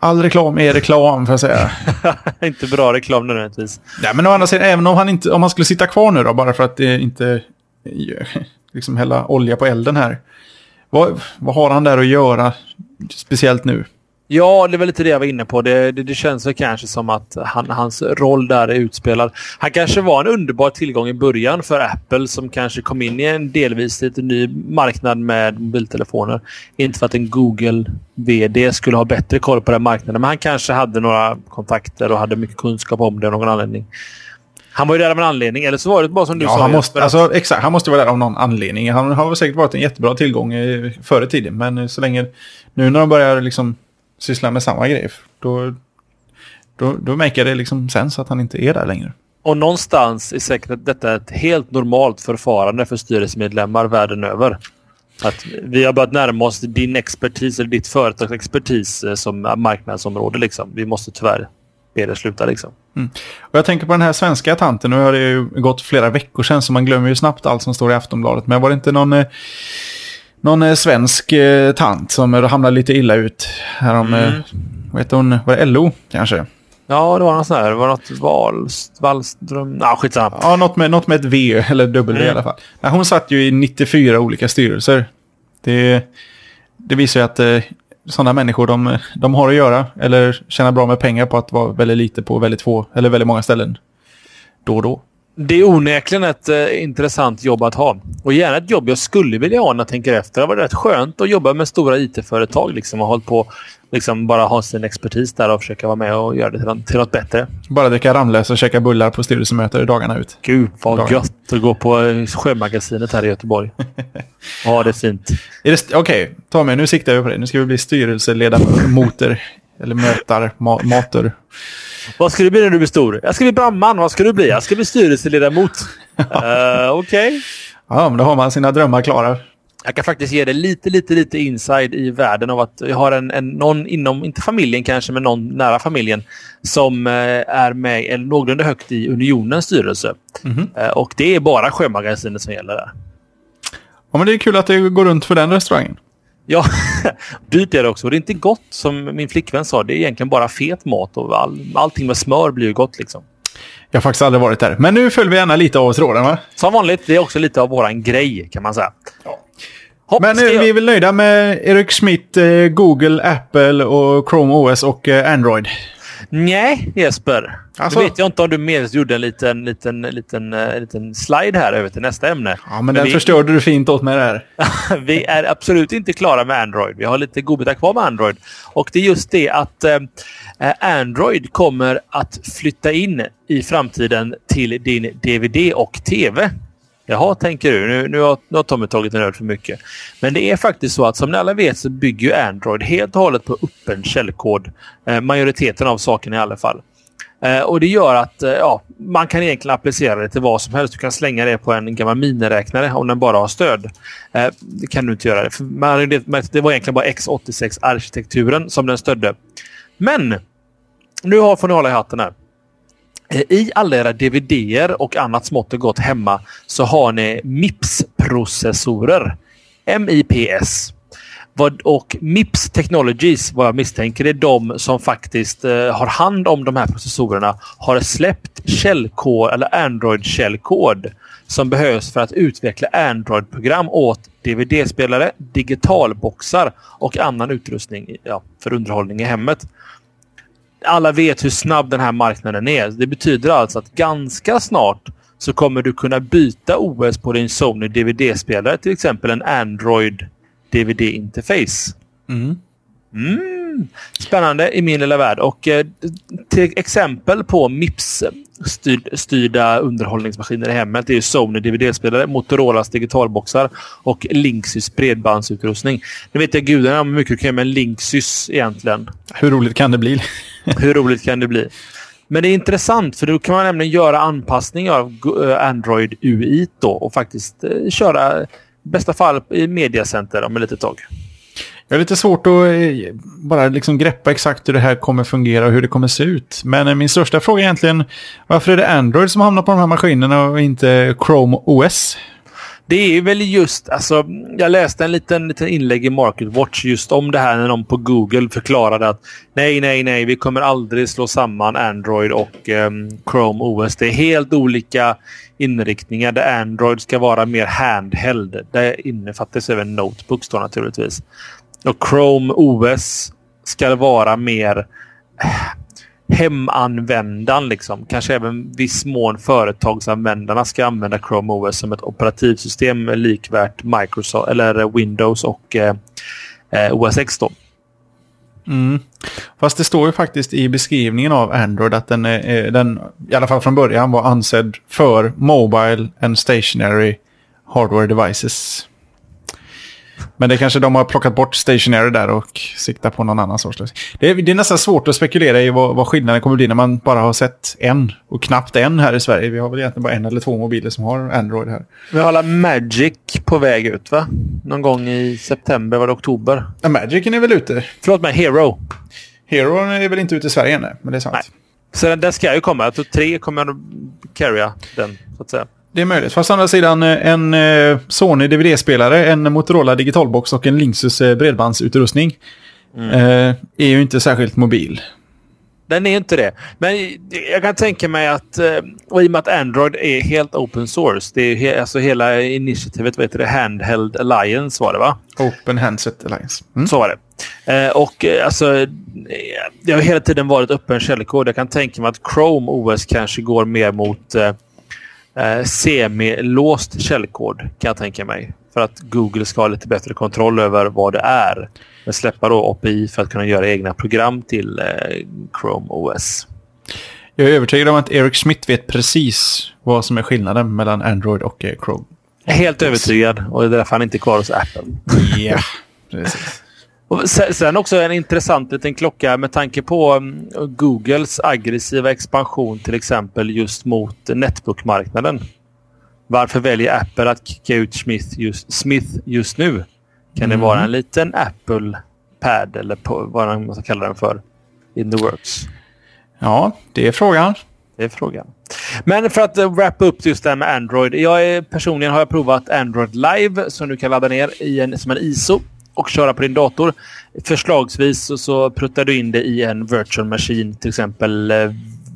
All reklam är reklam, får jag säga. inte bra reklam nödvändigtvis. Nej, men å andra sidan, även om han, inte, om han skulle sitta kvar nu då, bara för att det inte liksom hälla olja på elden här. Vad, vad har han där att göra, speciellt nu? Ja, det var lite det jag var inne på. Det, det, det känns väl kanske som att han, hans roll där är utspelad. Han kanske var en underbar tillgång i början för Apple som kanske kom in i en delvis lite ny marknad med mobiltelefoner. Inte för att en Google-VD skulle ha bättre koll på den marknaden, men han kanske hade några kontakter och hade mycket kunskap om det av någon anledning. Han var ju där av en anledning, eller så var det bara som du Ja, sa. han måste, alltså, exakt, han måste vara där av någon anledning. Han har säkert varit en jättebra tillgång förr i tiden. Men så länge... Nu när de börjar liksom syssla med samma grej, då, då, då märker det liksom sens att han inte är där längre. Och någonstans är säkert detta ett helt normalt förfarande för styrelsemedlemmar världen över. Att vi har börjat närma oss din expertis eller ditt företags expertis eh, som marknadsområde. Liksom. Vi måste tyvärr be det sluta. Liksom. Och jag tänker på den här svenska tanten. Nu har det ju gått flera veckor sedan så man glömmer ju snabbt allt som står i Aftonbladet. Men var det inte någon, eh, någon eh, svensk eh, tant som eh, hamnade lite illa ut? Härom, Mm. eh, vad heter hon? Var det LO kanske? Ja, det var något sånt här. Det var något Wallst, Wallström... Ja, skitsamma. Ja, något med, något med ett V eller W i Mm. alla fall. Nej, hon satt ju i 94 olika styrelser. Det, det visar ju att eh, sådana människor de, de har att göra eller tjänar bra med pengar på att vara väldigt lite på väldigt få eller väldigt många ställen. Då och då. Det är onekligen ett eh, intressant jobb att ha. Och gärna ett jobb jag skulle vilja ha när jag tänker efter. Det var rätt skönt att jobba med stora IT-företag liksom, och hållit på liksom bara ha sin expertis där och försöka vara med och göra det till, något- till något bättre. Bara dricka Ramlös och käka bullar på styrelsemöten dagarna ut. Gud vad Dagen. gött att gå på eh, Sjömagasinet här i Göteborg. Ja, det är fint. Okej, Tommy, nu siktar vi på det. Nu ska vi bli styrelseledamoter. eller mötar, ma- mater. Vad ska du bli när du blir stor? Jag ska bli brandman. Vad ska du bli? Jag ska bli styrelseledamot. uh, Okej. Ja, men då har man sina drömmar klara. Jag kan faktiskt ge dig lite, lite, lite inside i världen av att jag har en, en, någon inom, inte familjen kanske, men någon nära familjen som eh, är med eller någorlunda högt i Unionens styrelse. Mhm. Eh, och det är bara Sjömagasinet som gäller där. Ja, men det är kul att det går runt för den restaurangen. Ja, dyrt är det också. Och det är inte gott som min flickvän sa. Det är egentligen bara fet mat och all, allting med smör blir ju gott liksom. Jag har faktiskt aldrig varit där. Men nu följer vi gärna lite av tråden, va? Som vanligt, det är också lite av våran grej kan man säga. Hopp, Men jag- vi är väl nöjda med Eric Schmidt, eh, Google, Apple och Chrome OS och eh, Android. Nej, Jesper. Alltså- Nu vet jag inte om du medvetet gjorde en liten, liten, liten, eh, liten slide här över till nästa ämne. Ja, men den vi, förstörde du fint åt mig där. vi är absolut inte klara med Android. Vi har lite godbitar kvar med Android. Och det är just det att eh, Android kommer att flytta in i framtiden till din DVD och TV. Jaha, tänker du. Nu, nu, har, nu har Tommy tagit en öl för mycket. Men det är faktiskt så att som ni alla vet så bygger ju Android helt och hållet på öppen källkod. Eh, majoriteten av sakerna i alla fall. Eh, och Det gör att eh, ja, man kan egentligen applicera det till vad som helst. Du kan slänga det på en gammal miniräknare om den bara har stöd. Eh, det kan du inte göra. Det, för man, det, det var egentligen bara x86-arkitekturen som den stödde. Men nu har, får ni hålla i hatten här. Eh, I alla era DVDer och annat smått och gott hemma så har ni MIPS-processorer. MIPS. Och MIPS Technologies, vad jag misstänker, är de som faktiskt eh, har hand om de här processorerna. Har släppt källkod eller Android-källkod som behövs för att utveckla Android-program åt DVD-spelare, digitalboxar och annan utrustning ja, för underhållning i hemmet alla vet hur snabb den här marknaden är. Det betyder alltså att ganska snart så kommer du kunna byta OS på din Sony DVD-spelare, till exempel en Android DVD-interface. Mm. Mm. Spännande i min lilla värld. Och eh, till exempel på Mips-styrda underhållningsmaskiner i hemmet det är Sony DVD-spelare, Motorolas digitalboxar och Linksys bredbandsutrustning. Nu vet jag gudarna hur mycket du kan göra med en Linksys egentligen. Hur roligt kan det bli? hur roligt kan det bli? Men det är intressant för då kan man nämligen göra anpassningar av eh, Android UI då och faktiskt eh, köra i bästa fall i mediacenter om ett litet tag. Jag har lite svårt att eh, bara liksom greppa exakt hur det här kommer fungera och hur det kommer se ut. Men min största fråga är egentligen varför är det Android som hamnar på de här maskinerna och inte Chrome OS? Det är väl just, alltså, jag läste en liten, liten inlägg i Market Watch just om det här när någon på Google förklarade att nej, nej, nej, vi kommer aldrig slå samman Android och um, Chrome OS. Det är helt olika inriktningar där Android ska vara mer handheld. Det innefattas även notebooks då naturligtvis. Och Chrome OS ska vara mer hemanvändaren. Liksom. Kanske även viss mån företagsanvändarna ska använda Chrome OS som ett operativsystem likvärt Microsoft eller Windows och eh, eh OS X. Då. Mm. Fast det står ju faktiskt i beskrivningen av Android att den, är, den i alla fall från början var ansedd för Mobile and Stationary Hardware Devices. Men det kanske de har plockat bort Stationary där och siktar på någon annan sorts lösning. Det är, det är nästan svårt att spekulera i vad, vad skillnaden kommer bli när man bara har sett en. Och knappt en här i Sverige. Vi har väl egentligen bara en eller två mobiler som har Android här. Vi har alla Magic på väg ut va? Någon gång i september, var det oktober? Ja, Magicen är väl ute. Förlåt mig, Hero. Hero är väl inte ute i Sverige än, men det är sant. Nej. Så den ska ju komma. Jag tror tre kommer att carrya den, så att säga. Det är möjligt. Fast å andra sidan eh, en eh, Sony DVD-spelare, en Motorola digitalbox och en Linksys eh, bredbandsutrustning mm. är ju inte särskilt mobil. Den är inte det. Men jag kan tänka mig att, och i och med att Android är helt open source, det är he alltså hela initiativet, vad heter det, Handheld Alliance var det va? Open Handset Alliance. Mm. Så var det. och alltså, det har hela tiden varit öppen källkod. Jag kan tänka mig att Chrome OS kanske går mer mot eh, semi-låst källkod kan jag tänka mig. För att Google ska ha lite bättre kontroll över vad det är. Men släppa då API för att kunna göra egna program till eh, Chrome OS. Jag är övertygad om att Eric Schmidt vet precis vad som är skillnaden mellan Android och eh, Chrome. Helt övertygad och det är därför han inte är kvar hos Apple. Ja, yeah, precis. Och sen också en intressant liten klocka med tanke på mm, Googles aggressiva expansion till exempel just mot netbookmarknaden. Varför väljer Apple att kicka ut Smith just, Smith just nu? Kan mm. det vara en liten Apple Pad eller på, vad man ska kalla den för in the works? Ja, det är frågan. Det är frågan. Men för att wrappa upp just det här med Android. Jag är, personligen har jag provat Android Live som du kan ladda ner i en, som en ISO och köra på din dator. Förslagsvis så, så pruttar du in det i en virtual machine, till exempel eh,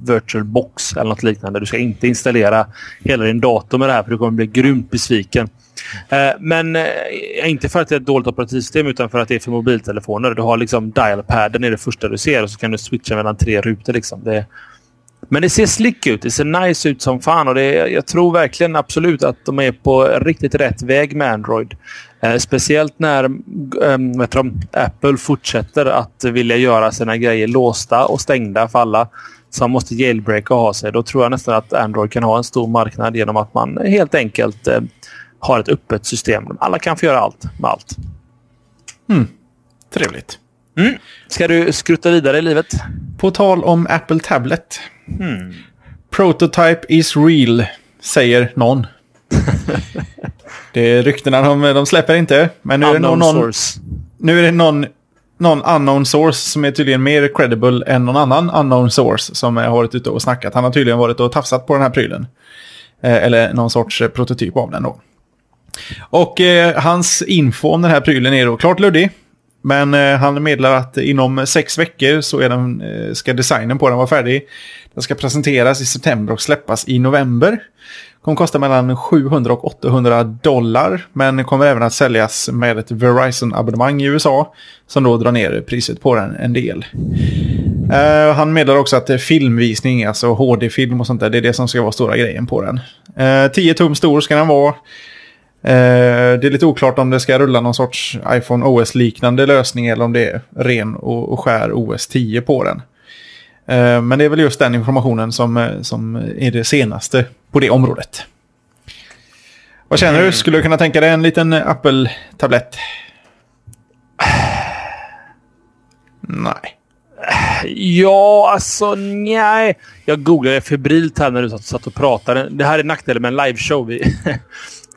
virtual box eller något liknande. Du ska inte installera hela din dator med det här för du kommer bli grymt besviken. Eh, men eh, inte för att det är ett dåligt operativsystem utan för att det är för mobiltelefoner. Du har liksom dialpaden är det första du ser och så kan du switcha mellan tre rutor. Liksom. Det, men det ser slick ut. Det ser nice ut som fan och det, jag tror verkligen absolut att de är på riktigt rätt väg med Android. Eh, speciellt när eh, de, Apple fortsätter att vilja göra sina grejer låsta och stängda för alla som måste jailbreaka och ha sig. Då tror jag nästan att Android kan ha en stor marknad genom att man helt enkelt eh, har ett öppet system. Alla kan få göra allt med allt. Mm. Trevligt. Mm. Ska du skrutta vidare i livet? På tal om Apple Tablet. Mm. Prototype is real, säger någon. det är ryktena de, de släpper inte. Men nu är det någon, source. Nu är det någon, någon unknown source som är tydligen mer credible än någon annan unknown source som har varit ute och snackat. Han har tydligen varit och tafsat på den här prylen. Eh, eller någon sorts prototyp av den då. Och eh, hans info om den här prylen är då klart luddig. Men eh, han meddelar att inom sex veckor så är den, eh, ska designen på den vara färdig. Den ska presenteras i september och släppas i november. Kommer kosta mellan 700 och 800 dollar. Men kommer även att säljas med ett Verizon-abonnemang i USA. Som då drar ner priset på den en del. Eh, han meddelar också att eh, filmvisning, alltså HD-film och sånt där, det är det som ska vara stora grejen på den. Eh, 10 tum stor ska den vara det är lite oklart om det ska rulla någon sorts iPhone OS-liknande lösning eller om det är ren och, skär OS 10 på den. men det är väl just den informationen som, som är det senaste på det området. Vad känner du? Skulle du kunna tänka dig en liten Apple-tablett? Nej. Ja, alltså nej. Jag googlade febrilt här när du satt och pratade. Det här är nackdelen med en liveshow.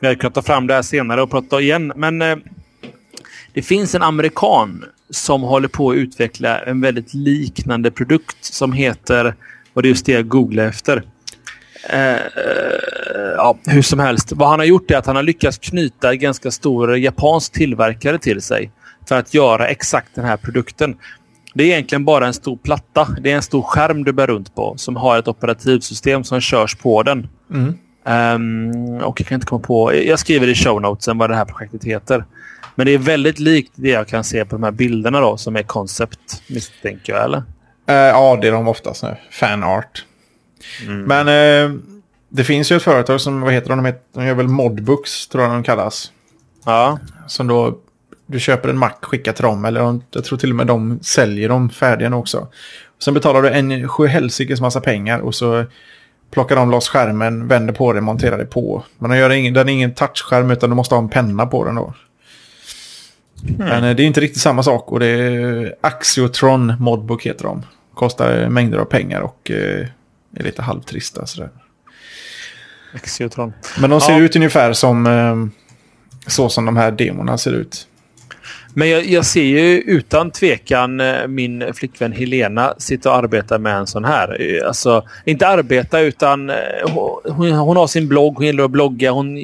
Vi, kan hade kunnat ta fram det här senare och prata igen. Men eh, det finns en amerikan som håller på att utveckla en väldigt liknande produkt som heter, och det är just det jag googlade efter. Eh, eh, ja, hur som helst. Vad han har gjort är att han har lyckats knyta en ganska stor japansk tillverkare till sig för att göra exakt den här produkten. Det är egentligen bara en stor platta. Det är en stor skärm du bär runt på som har ett operativsystem som körs på den. Mm. Um, och jag kan inte komma på... Jag skriver i show notesen vad det här projektet heter. Men det är väldigt likt det jag kan se på de här bilderna då som är koncept, misstänker jag, eller? Uh, ja, det är de oftast nu. Fanart. Mm. Men uh, det finns ju ett företag som, vad heter de? De, heter, de gör väl Modbooks, tror jag de kallas. Ja. Som då du köper en Mac, skickar till dem. Eller de, jag tror till och med de säljer dem färdiga också. Sen betalar du en sjuhelsikes massa pengar och så plockar de loss skärmen, vänder på det, monterar det på. Men de gör ingen, den är ingen touchskärm utan du måste ha en penna på den då. Mm. Men eh, det är inte riktigt samma sak och det är Axiotron Modbook heter de. Kostar mängder av pengar och eh, är lite halvtrista sådär. Axiotron. Men de ser ja. ut ungefär som eh, så som de här demorna ser ut. Men jag, jag, ser ju utan tvekan eh, min flickvän Helena sitta och arbeta med en sån här. Eh, alltså, inte arbeta utan eh, hon, hon har sin blogg, hon gillar att blogga. Hon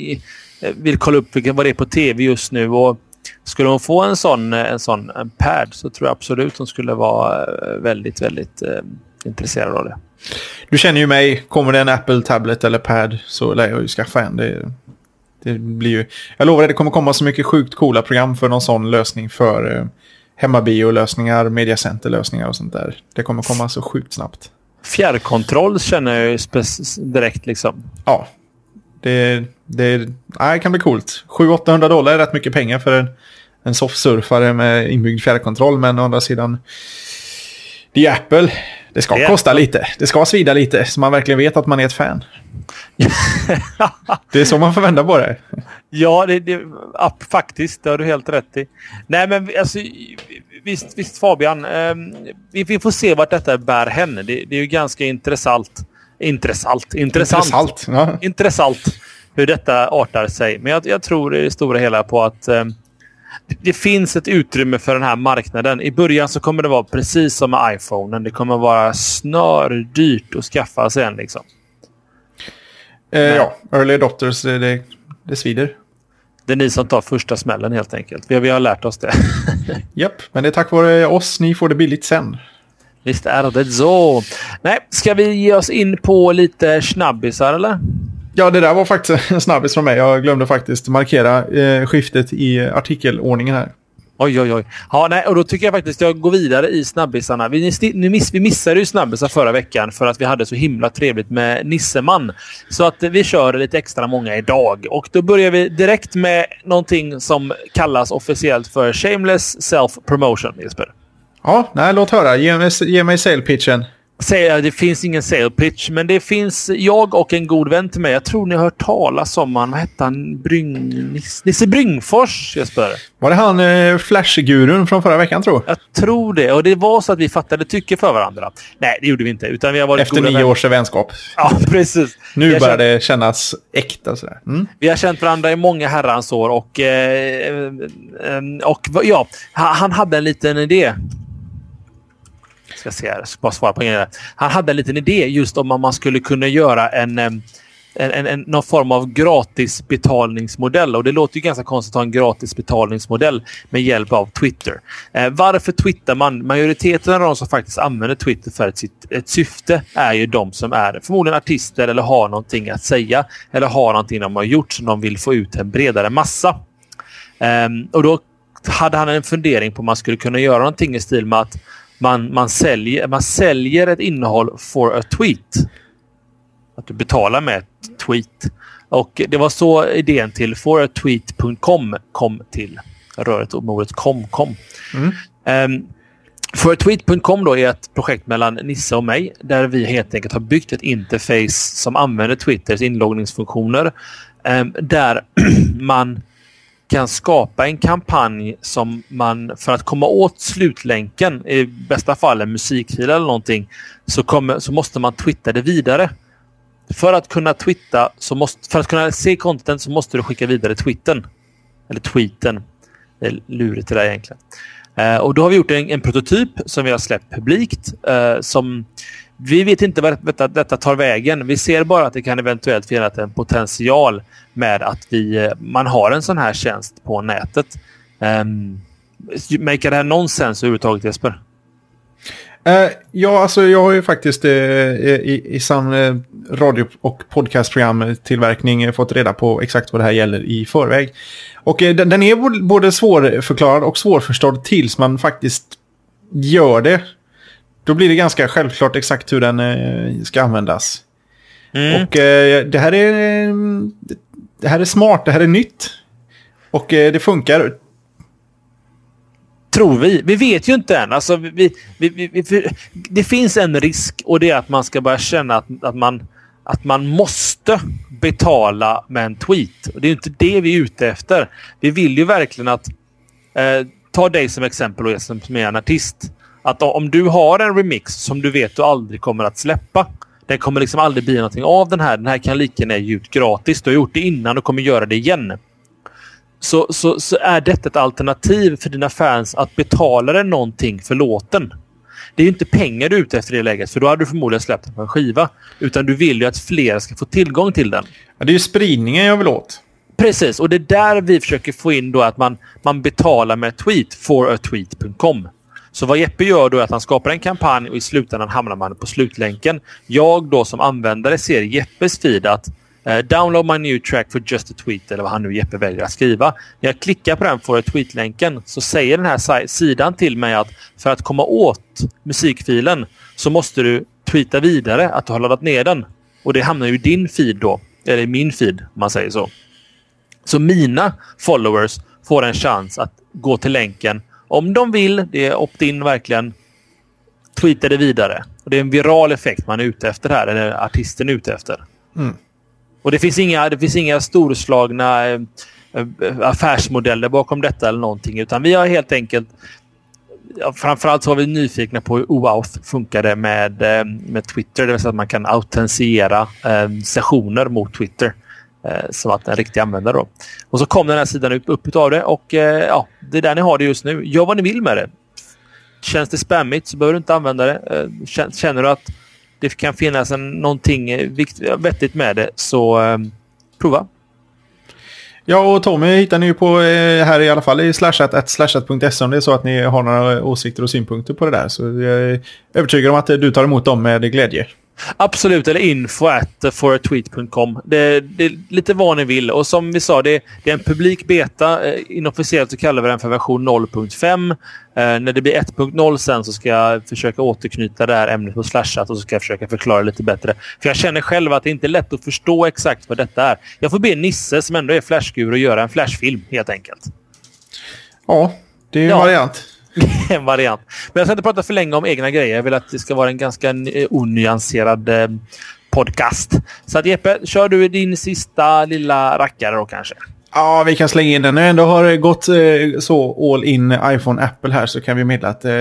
vill kolla upp vilken, vad det är på tv just nu. Och skulle hon få en sån, en sån en pad så tror jag absolut hon skulle vara väldigt, väldigt eh, intresserad av det. Du känner ju mig. Kommer det en Apple Tablet eller Pad så lär jag ju skaffa en. Det det blir ju, jag lovar det kommer komma så mycket sjukt coola program för någon sån lösning för eh, hemmabio-lösningar, mediacenter-lösningar och sånt där. Det kommer komma så sjukt snabbt. Fjärrkontroll känner jag ju direkt liksom. Ja. Det, det, nej, kan bli coolt. 700-800 dollar är rätt mycket pengar för en, en softsurfare med inbyggd fjärrkontroll. Men å andra sidan, det är Apple. Det ska det kosta lite. Det ska svida lite så man verkligen vet att man är ett fan. det är så man får vända på det. Ja, det, det, faktiskt. Det har du helt rätt i. Nej, men alltså, visst, visst Fabian. Eh, vi, vi, får se vart detta bär hän. Det, det är ju ganska intressant. Intressant. Intressant. Intressant, ja. intressant hur detta artar sig. Men jag, jag tror i det stora hela på att eh, det finns ett utrymme för den här marknaden. I början så kommer det vara precis som med iPhonen. Det kommer vara snördyrt att skaffa sig en. Liksom. Eh, ja, early adopters, det, det svider. Det är ni som tar första smällen helt enkelt. Vi, vi har lärt oss det. Japp, men det är tack vare oss ni får det billigt sen. Visst är det så. Nej, ska vi ge oss in på lite snabbisar eller? Ja, det där var faktiskt en snabbis från mig. Jag glömde faktiskt markera eh, skiftet i artikelordningen här. Oj, oj, oj. Ja, nej, och då tycker jag faktiskt att jag går vidare i snabbisarna. Vi, ni miss, vi missade ju snabbisar förra veckan för att vi hade så himla trevligt med Nisseman. Så att vi kör lite extra många idag. Och då börjar vi direkt med någonting som kallas officiellt för Shameless Self-Promotion, Jesper. Ja, nej, låt höra. Ge mig, ge mig sale pitchen säga det finns ingen sale pitch, men det finns jag och en god vän till mig. Jag tror ni har hört talas om han. Vad hette han? Bryng... Nisse Bryngfors, Jesper. Var det han eh, Flash-gurun från förra veckan, tror jag? tror det. Och det var så att vi fattade tycke för varandra. Nej, det gjorde vi inte. Utan vi har varit Efter nio vänner. års vänskap. Ja, precis. Nu börjar det kännas äkta. Sådär. Mm. Vi har känt varandra i många herrans år och, eh, eh, och ja, han hade en liten idé ska se här, bara svara på en Han hade en liten idé just om man skulle kunna göra en, en, en, en, någon form av gratis betalningsmodell. Och det låter ju ganska konstigt att ha en gratis betalningsmodell med hjälp av Twitter. Eh, varför twittrar man? Majoriteten av de som faktiskt använder Twitter för ett, ett syfte är ju de som är förmodligen artister eller har någonting att säga eller har någonting de har gjort som de vill få ut en bredare massa. Eh, och då hade han en fundering på om man skulle kunna göra någonting i stil med att man, man, säljer, man säljer ett innehåll for a tweet. Att du betalar med tweet. Och det var så idén till foratweet.com kom till. Röret och ordet kom kom. Mm. Um, Foratweet.com då är ett projekt mellan Nisse och mig där vi helt enkelt har byggt ett interface som använder Twitters inloggningsfunktioner. Um, där man kan skapa en kampanj som man för att komma åt slutlänken, i bästa fall en musikfil eller någonting, så, kommer, så måste man twittra det vidare. För att kunna twitta, så måste, för att kunna se content så måste du skicka vidare twitten. Eller tweeten. Det är lurigt det där egentligen. Eh, och då har vi gjort en, en prototyp som vi har släppt publikt. eh, som vi vet inte vart detta, detta, tar vägen. Vi ser bara att det kan eventuellt finnas en potential med att vi, eh, man har en sån här tjänst på nätet. Ehm, um, Make det här nonsens överhuvudtaget Jesper? Uh, ja, alltså jag har ju faktiskt uh, i, i sann uh, radio och podcastprogramtillverkning fått reda på exakt vad det här gäller i förväg. Och den, den, är både svårförklarad och svårförstådd tills man faktiskt gör det. Då blir det ganska självklart exakt hur den ska användas. Mm. Och det här är det här är smart, det här är nytt. Och det funkar Tror vi. Vi vet ju inte än. Alltså, vi, vi, vi, det finns en risk och det är att man ska börja känna att, att, man, att man måste betala med en tweet. Och det är inte det vi är ute efter. Vi vill ju verkligen att... Eh, ta dig som exempel och som är en artist. Att om du har en remix som du vet du aldrig kommer att släppa. Den kommer liksom aldrig bli någonting av den här. Den här kan lika gärna ge ut gratis. Du har gjort det innan och kommer göra det igen så, så, så är detta ett alternativ för dina fans att betala dig någonting för låten. Det är ju inte pengar du är ute efter i det läget, för då hade du förmodligen släppt den på en skiva. Utan du vill ju att fler ska få tillgång till den. Ja, det är ju spridningen jag vill åt. Precis, och det är där vi försöker få in då att man, man betalar med tweet for a tweet.com. Så vad Jeppe gör då är att han skapar en kampanj och i slutändan hamnar man på slutlänken. Jag då som användare ser Jeppes feed att eh, download my new track for just a tweet eller vad han nu Jeppe väljer att skriva. När jag klickar på den får jag tweetlänken så säger den här sidan till mig att för att komma åt musikfilen så måste du tweeta vidare att du har laddat ner den. Och det hamnar ju i din feed då. Eller i min feed om man säger så. Så mina followers får en chans att gå till länken om de vill. Det är opt-in verkligen. Tweeta det vidare. Och Det är en viral effekt man är ute efter här. Eller artisten är ute efter. Mm. Och det finns inga, det finns inga storslagna eh, eh, affärsmodeller bakom detta eller någonting. Utan vi har helt enkelt ja, framförallt så var vi nyfikna på hur OAuth funkade med, eh, med Twitter. Det vill säga att man kan autentisera eh, sessioner mot Twitter. Eh, som att en riktig användare. Då. Och så kom den här sidan upp, upp utav det och eh, ja, det är där ni har det just nu. Gör vad ni vill med det. Känns det spammigt så behöver du inte använda det. Eh, känner du att det kan finnas en, någonting vettigt med det så eh, prova. Ja, och Tommy hittar ni ju på här i alla fall i slashat, slashat.se om det är så att ni har några åsikter och synpunkter på det där. Så jag är övertygad om att du tar emot dem med glädje. Absolut, eller info at foratweet.com. Det, det är lite vad ni vill. Och som vi sa, det, det är en publik beta. Eh, inofficiellt så kallar vi den för version 0.5. Eh, när det blir 1.0 sen så ska jag försöka återknyta det här ämnet på Slashat och så ska jag försöka förklara lite bättre. För jag känner själv att det inte är lätt att förstå exakt vad detta är. Jag får be Nisse, som ändå är flashgur, att göra en flashfilm helt enkelt. Ja, det är en ja. variant en variant. Men jag ska inte prata för länge om egna grejer. Jag vill att det ska vara en ganska eh, onyanserad eh, podcast. Så att Jeppe, kör du din sista lilla rackare då kanske? Ja, vi kan slänga in den. När jag ändå har gått eh, så all in iPhone Apple här så kan vi meddela att eh,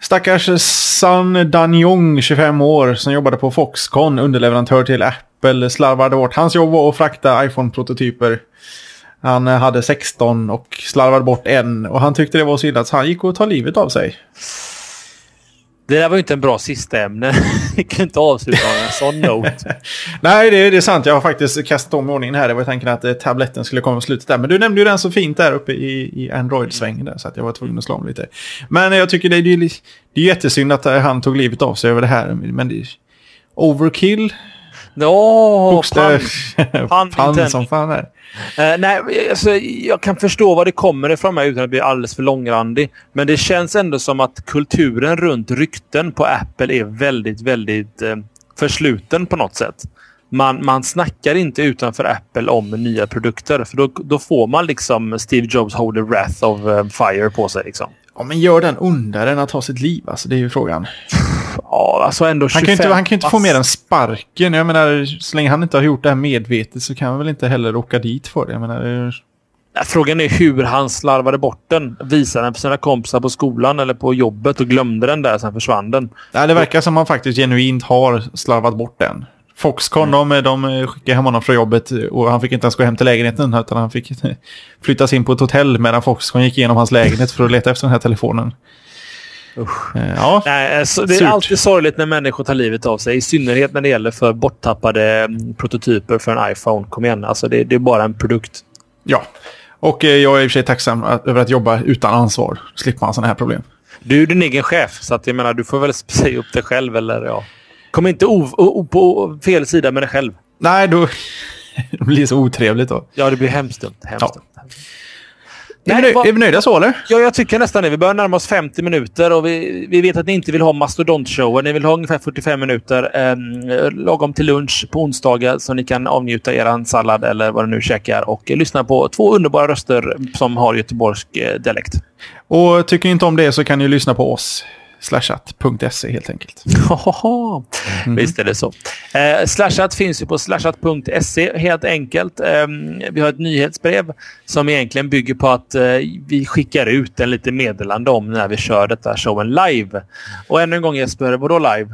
stackars San Danjong, 25 år, som jobbade på Foxconn, underleverantör till Apple, slarvade bort. Hans jobb och frakta iPhone-prototyper han eh, hade 16 och slarvade bort en och han tyckte det var så illa att han gick och tog livet av sig. Det där var ju inte en bra sista ämne. Vi kan inte avsluta med en sån note. Nej, det, det, är sant. Jag har faktiskt kastat om ordningen här. Det var tanken att eh, tabletten skulle komma på slutet där. Men du nämnde ju den så fint där uppe i, i Android-svängen där. Så att jag var tvungen att slå om lite. Men jag tycker det, det, det är jättesynd att eh, han tog livet av sig över det här. Men det, overkill. Ja, Bokstäv. Pan, som fan är. Uh, nej, alltså, jag kan förstå var det kommer ifrån mig utan att bli alldeles för långrandig. Men det känns ändå som att kulturen runt rykten på Apple är väldigt, väldigt uh, försluten på något sätt. man, man snackar inte utanför Apple om nya produkter. För då, då får man liksom Steve Jobs Hold the Wrath of uh, Fire på sig. Liksom. Ja, men gör den ondare än att ha sitt liv. Alltså, det är ju frågan. Ja, alltså ändå 25... Han kan ju inte, han kan inte få mer än sparken. Jag menar, så länge han inte har gjort det här medvetet så kan han väl inte heller åka dit för det. Jag menar, Frågan är hur han slarvade bort den. Visade den på sina kompisar på skolan eller på jobbet och glömde den där, sen försvann den. Nej, det verkar som att han faktiskt genuint har slarvat bort den. Foxconn, mm. de, de skickade hem honom från jobbet och han fick inte ens gå hem till lägenheten utan han fick flyttas in på ett hotell medan Foxconn gick igenom hans lägenhet för att leta efter den här telefonen. Usch. Eh, ja, Nej, alltså, det är surt. alltid sorgligt när människor tar livet av sig. I synnerhet när det gäller för borttappade mm, prototyper för en iPhone. Kom igen, alltså, det, det är bara en produkt. Ja, och eh, jag är i och för sig tacksam över att jobba utan ansvar. Slipper man sådana här problem. Du är din egen chef, så att jag menar, du får väl säga upp dig själv. Eller, ja. Kom inte på fel sida med dig själv. Nej, då det blir så otrevligt då. Ja, det blir hemskt dumt. Hemskt ja. dumt. Nej, är, vi nöjda, är vi nöjda så eller? Ja, jag tycker nästan det. Vi börjar närma oss 50 minuter och vi, vi vet att ni inte vill ha mastodontshower. Ni vill ha ungefär 45 minuter eh, lagom till lunch på onsdagar så ni kan avnjuta er sallad eller vad det nu käkar och eh, lyssna på två underbara röster som har göteborgsk eh, dialekt. Och tycker ni inte om det så kan ni lyssna på oss slashat.se helt enkelt. mm. Visst är det så. Eh, slashat finns ju på slashat.se helt enkelt. Eh, vi har ett nyhetsbrev som egentligen bygger på att eh, vi skickar ut en lite meddelande om när vi kör detta showen live. Och ännu en gång Jesper, vadå live?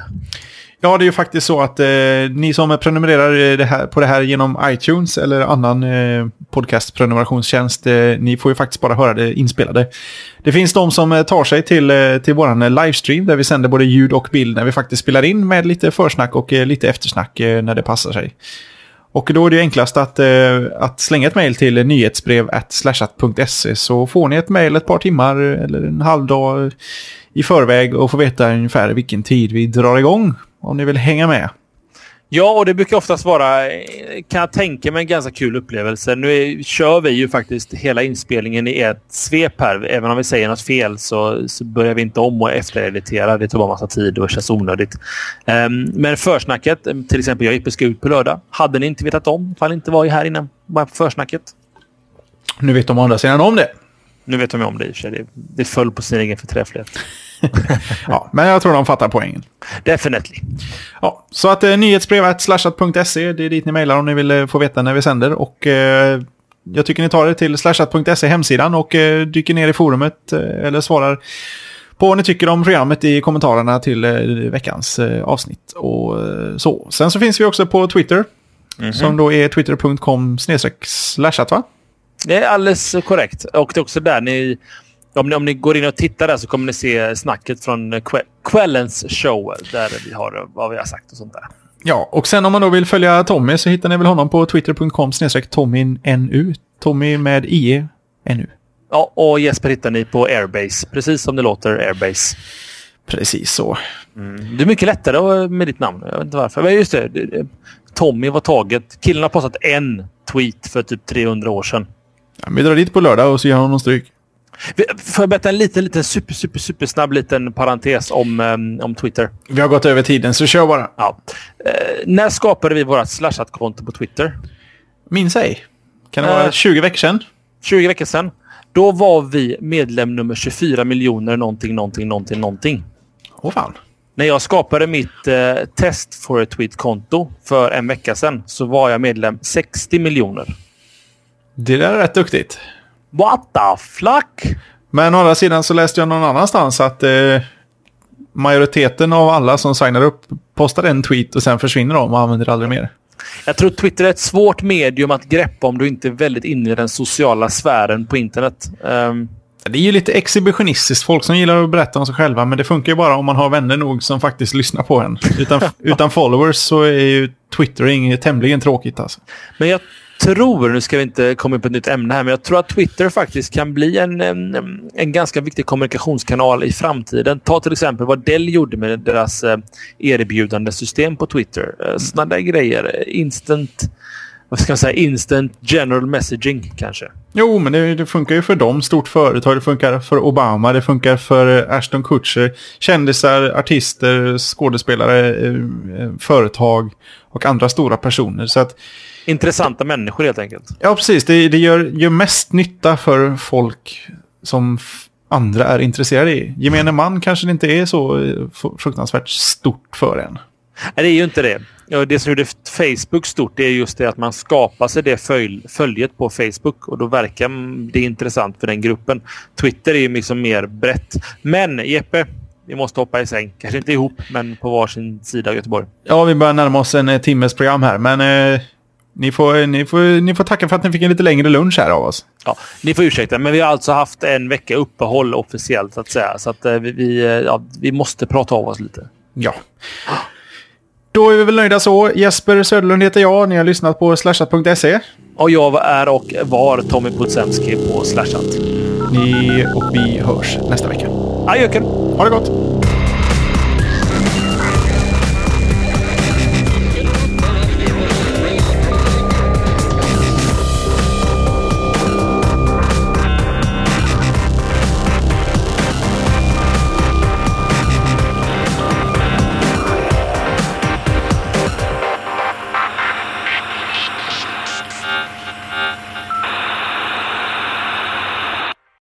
Ja, det är ju faktiskt så att eh, ni som prenumererar eh, det här, på det här genom iTunes eller annan eh, podcastprenumerationstjänst, eh, ni får ju faktiskt bara höra det inspelade. Det finns de som eh, tar sig till, eh, till vår livestream där vi sänder både ljud och bild när vi faktiskt spelar in med lite försnack och lite eftersnack när det passar sig. Och då är det enklast att, att slänga ett mejl till nyhetsbrev slashat.se så får ni ett mejl ett par timmar eller en halv dag i förväg och får veta ungefär vilken tid vi drar igång om ni vill hänga med. Ja, och det brukar oftast vara, kan jag tänka mig, en ganska kul upplevelse. Nu är, kör vi ju faktiskt hela inspelningen i ett svep här. Även om vi säger något fel så, så börjar vi inte om och eftereditera. Det tar bara massa tid och känns onödigt. Um, men försnacket, till exempel jag och Ippe ska ut på lördag. Hade ni inte vetat om, ifall inte var här innan, bara på försnacket. Nu vet de å andra sidan om det. Nu vet de om det i och för sig. Det, det föll på sin egen förträfflighet. ja, men jag tror de fattar poängen. Definitely. Ja, så att eh, nyhetsbrevet slashat.se, det är dit ni mejlar om ni vill eh, få veta när vi sänder. Och eh, jag tycker ni tar det till slashat.se hemsidan och eh, dyker ner i forumet eh, eller svarar på vad ni tycker om programmet i kommentarerna till eh, veckans avsnitt. Och så. Sen så finns vi också på Twitter. Mm -hmm. Som då är twitter.com slashat va? Det är alldeles korrekt. Och det är också där ni om ni, om ni går in och tittar där så kommer ni se snacket från kvällens show där vi har vad vi har sagt och sånt där. Ja, och sen om man då vill följa Tommy så hittar ni väl honom på twitter.com tommynu. Tommy med IE NU. Ja, och Jesper hittar ni på Airbase. Precis som det låter, Airbase. Precis så. Mm. Det är mycket lättare med ditt namn. Jag vet inte varför. Men just det. Tommy var taget. Killen har postat en tweet för typ 300 år sedan. Ja, vi drar dit på lördag och så ger honom stryk. Får jag berätta en liten, liten super, super, super snabb liten parentes om, um, om Twitter? Vi har gått över tiden, så kör bara. Ja. Uh, när skapade vi vårt slashat-konto på Twitter? Minns ej. Kan det uh, vara 20 veckor sedan? 20 veckor sedan. Då var vi medlem nummer 24 miljoner någonting, någonting, någonting, någonting. Åh fan. När jag skapade mitt uh, test for a tweet-konto för en vecka sedan så var jag medlem 60 miljoner. Det där är rätt duktigt. What the fuck? Men å andra sidan så läste jag någon annanstans att eh, majoriteten av alla som signar upp postar en tweet och sen försvinner de och använder det aldrig mer. Jag tror Twitter är ett svårt medium att greppa om du inte är väldigt inne i den sociala sfären på internet. Um... Det är ju lite exhibitionistiskt. Folk som gillar att berätta om sig själva. Men det funkar ju bara om man har vänner nog som faktiskt lyssnar på en. Utan, utan followers så är ju Twittering tämligen tråkigt alltså. Men jag tror, nu ska vi inte komma in på ett nytt ämne här, men jag tror att Twitter faktiskt kan bli en, en, en ganska viktig kommunikationskanal i framtiden. Ta till exempel vad Dell gjorde med deras eh, erbjudandesystem på Twitter. Eh, Sådana där grejer. Eh, instant vad ska man säga, instant general messaging kanske. Jo, men det, det, funkar ju för dem. Stort företag. Det funkar för Obama. Det funkar för eh, Ashton Kutcher. Kändisar, artister, skådespelare, eh, eh, företag och andra stora personer. Så att, Intressanta människor helt enkelt. Ja, precis. Det, det gör, gör mest nytta för folk som andra är intresserade i. Gemene man kanske det inte är så fruktansvärt stort för en. Nej, det är ju inte det. Det som gjorde Facebook stort det är just det att man skapar sig det följ, följet på Facebook och då verkar det intressant för den gruppen. Twitter är ju liksom mer brett. Men Jeppe, vi måste hoppa i säng. Kanske inte ihop, men på varsin sida av Göteborg. Ja, vi börjar närma oss en timmes program här, men eh, ni, får, ni, får, ni får tacka för att ni fick en lite längre lunch här av oss. Ja, ni får ursäkta, men vi har alltså haft en vecka uppehåll officiellt så att säga. Så att eh, vi, eh, ja, vi måste prata av oss lite. Ja. Då är vi väl nöjda så. Jesper Söderlund heter jag. Ni har lyssnat på slashat.se. Och jag är och var Tommy Putsenski på Slashat. Ni och vi hörs nästa vecka. Adjöken! Ha det gott!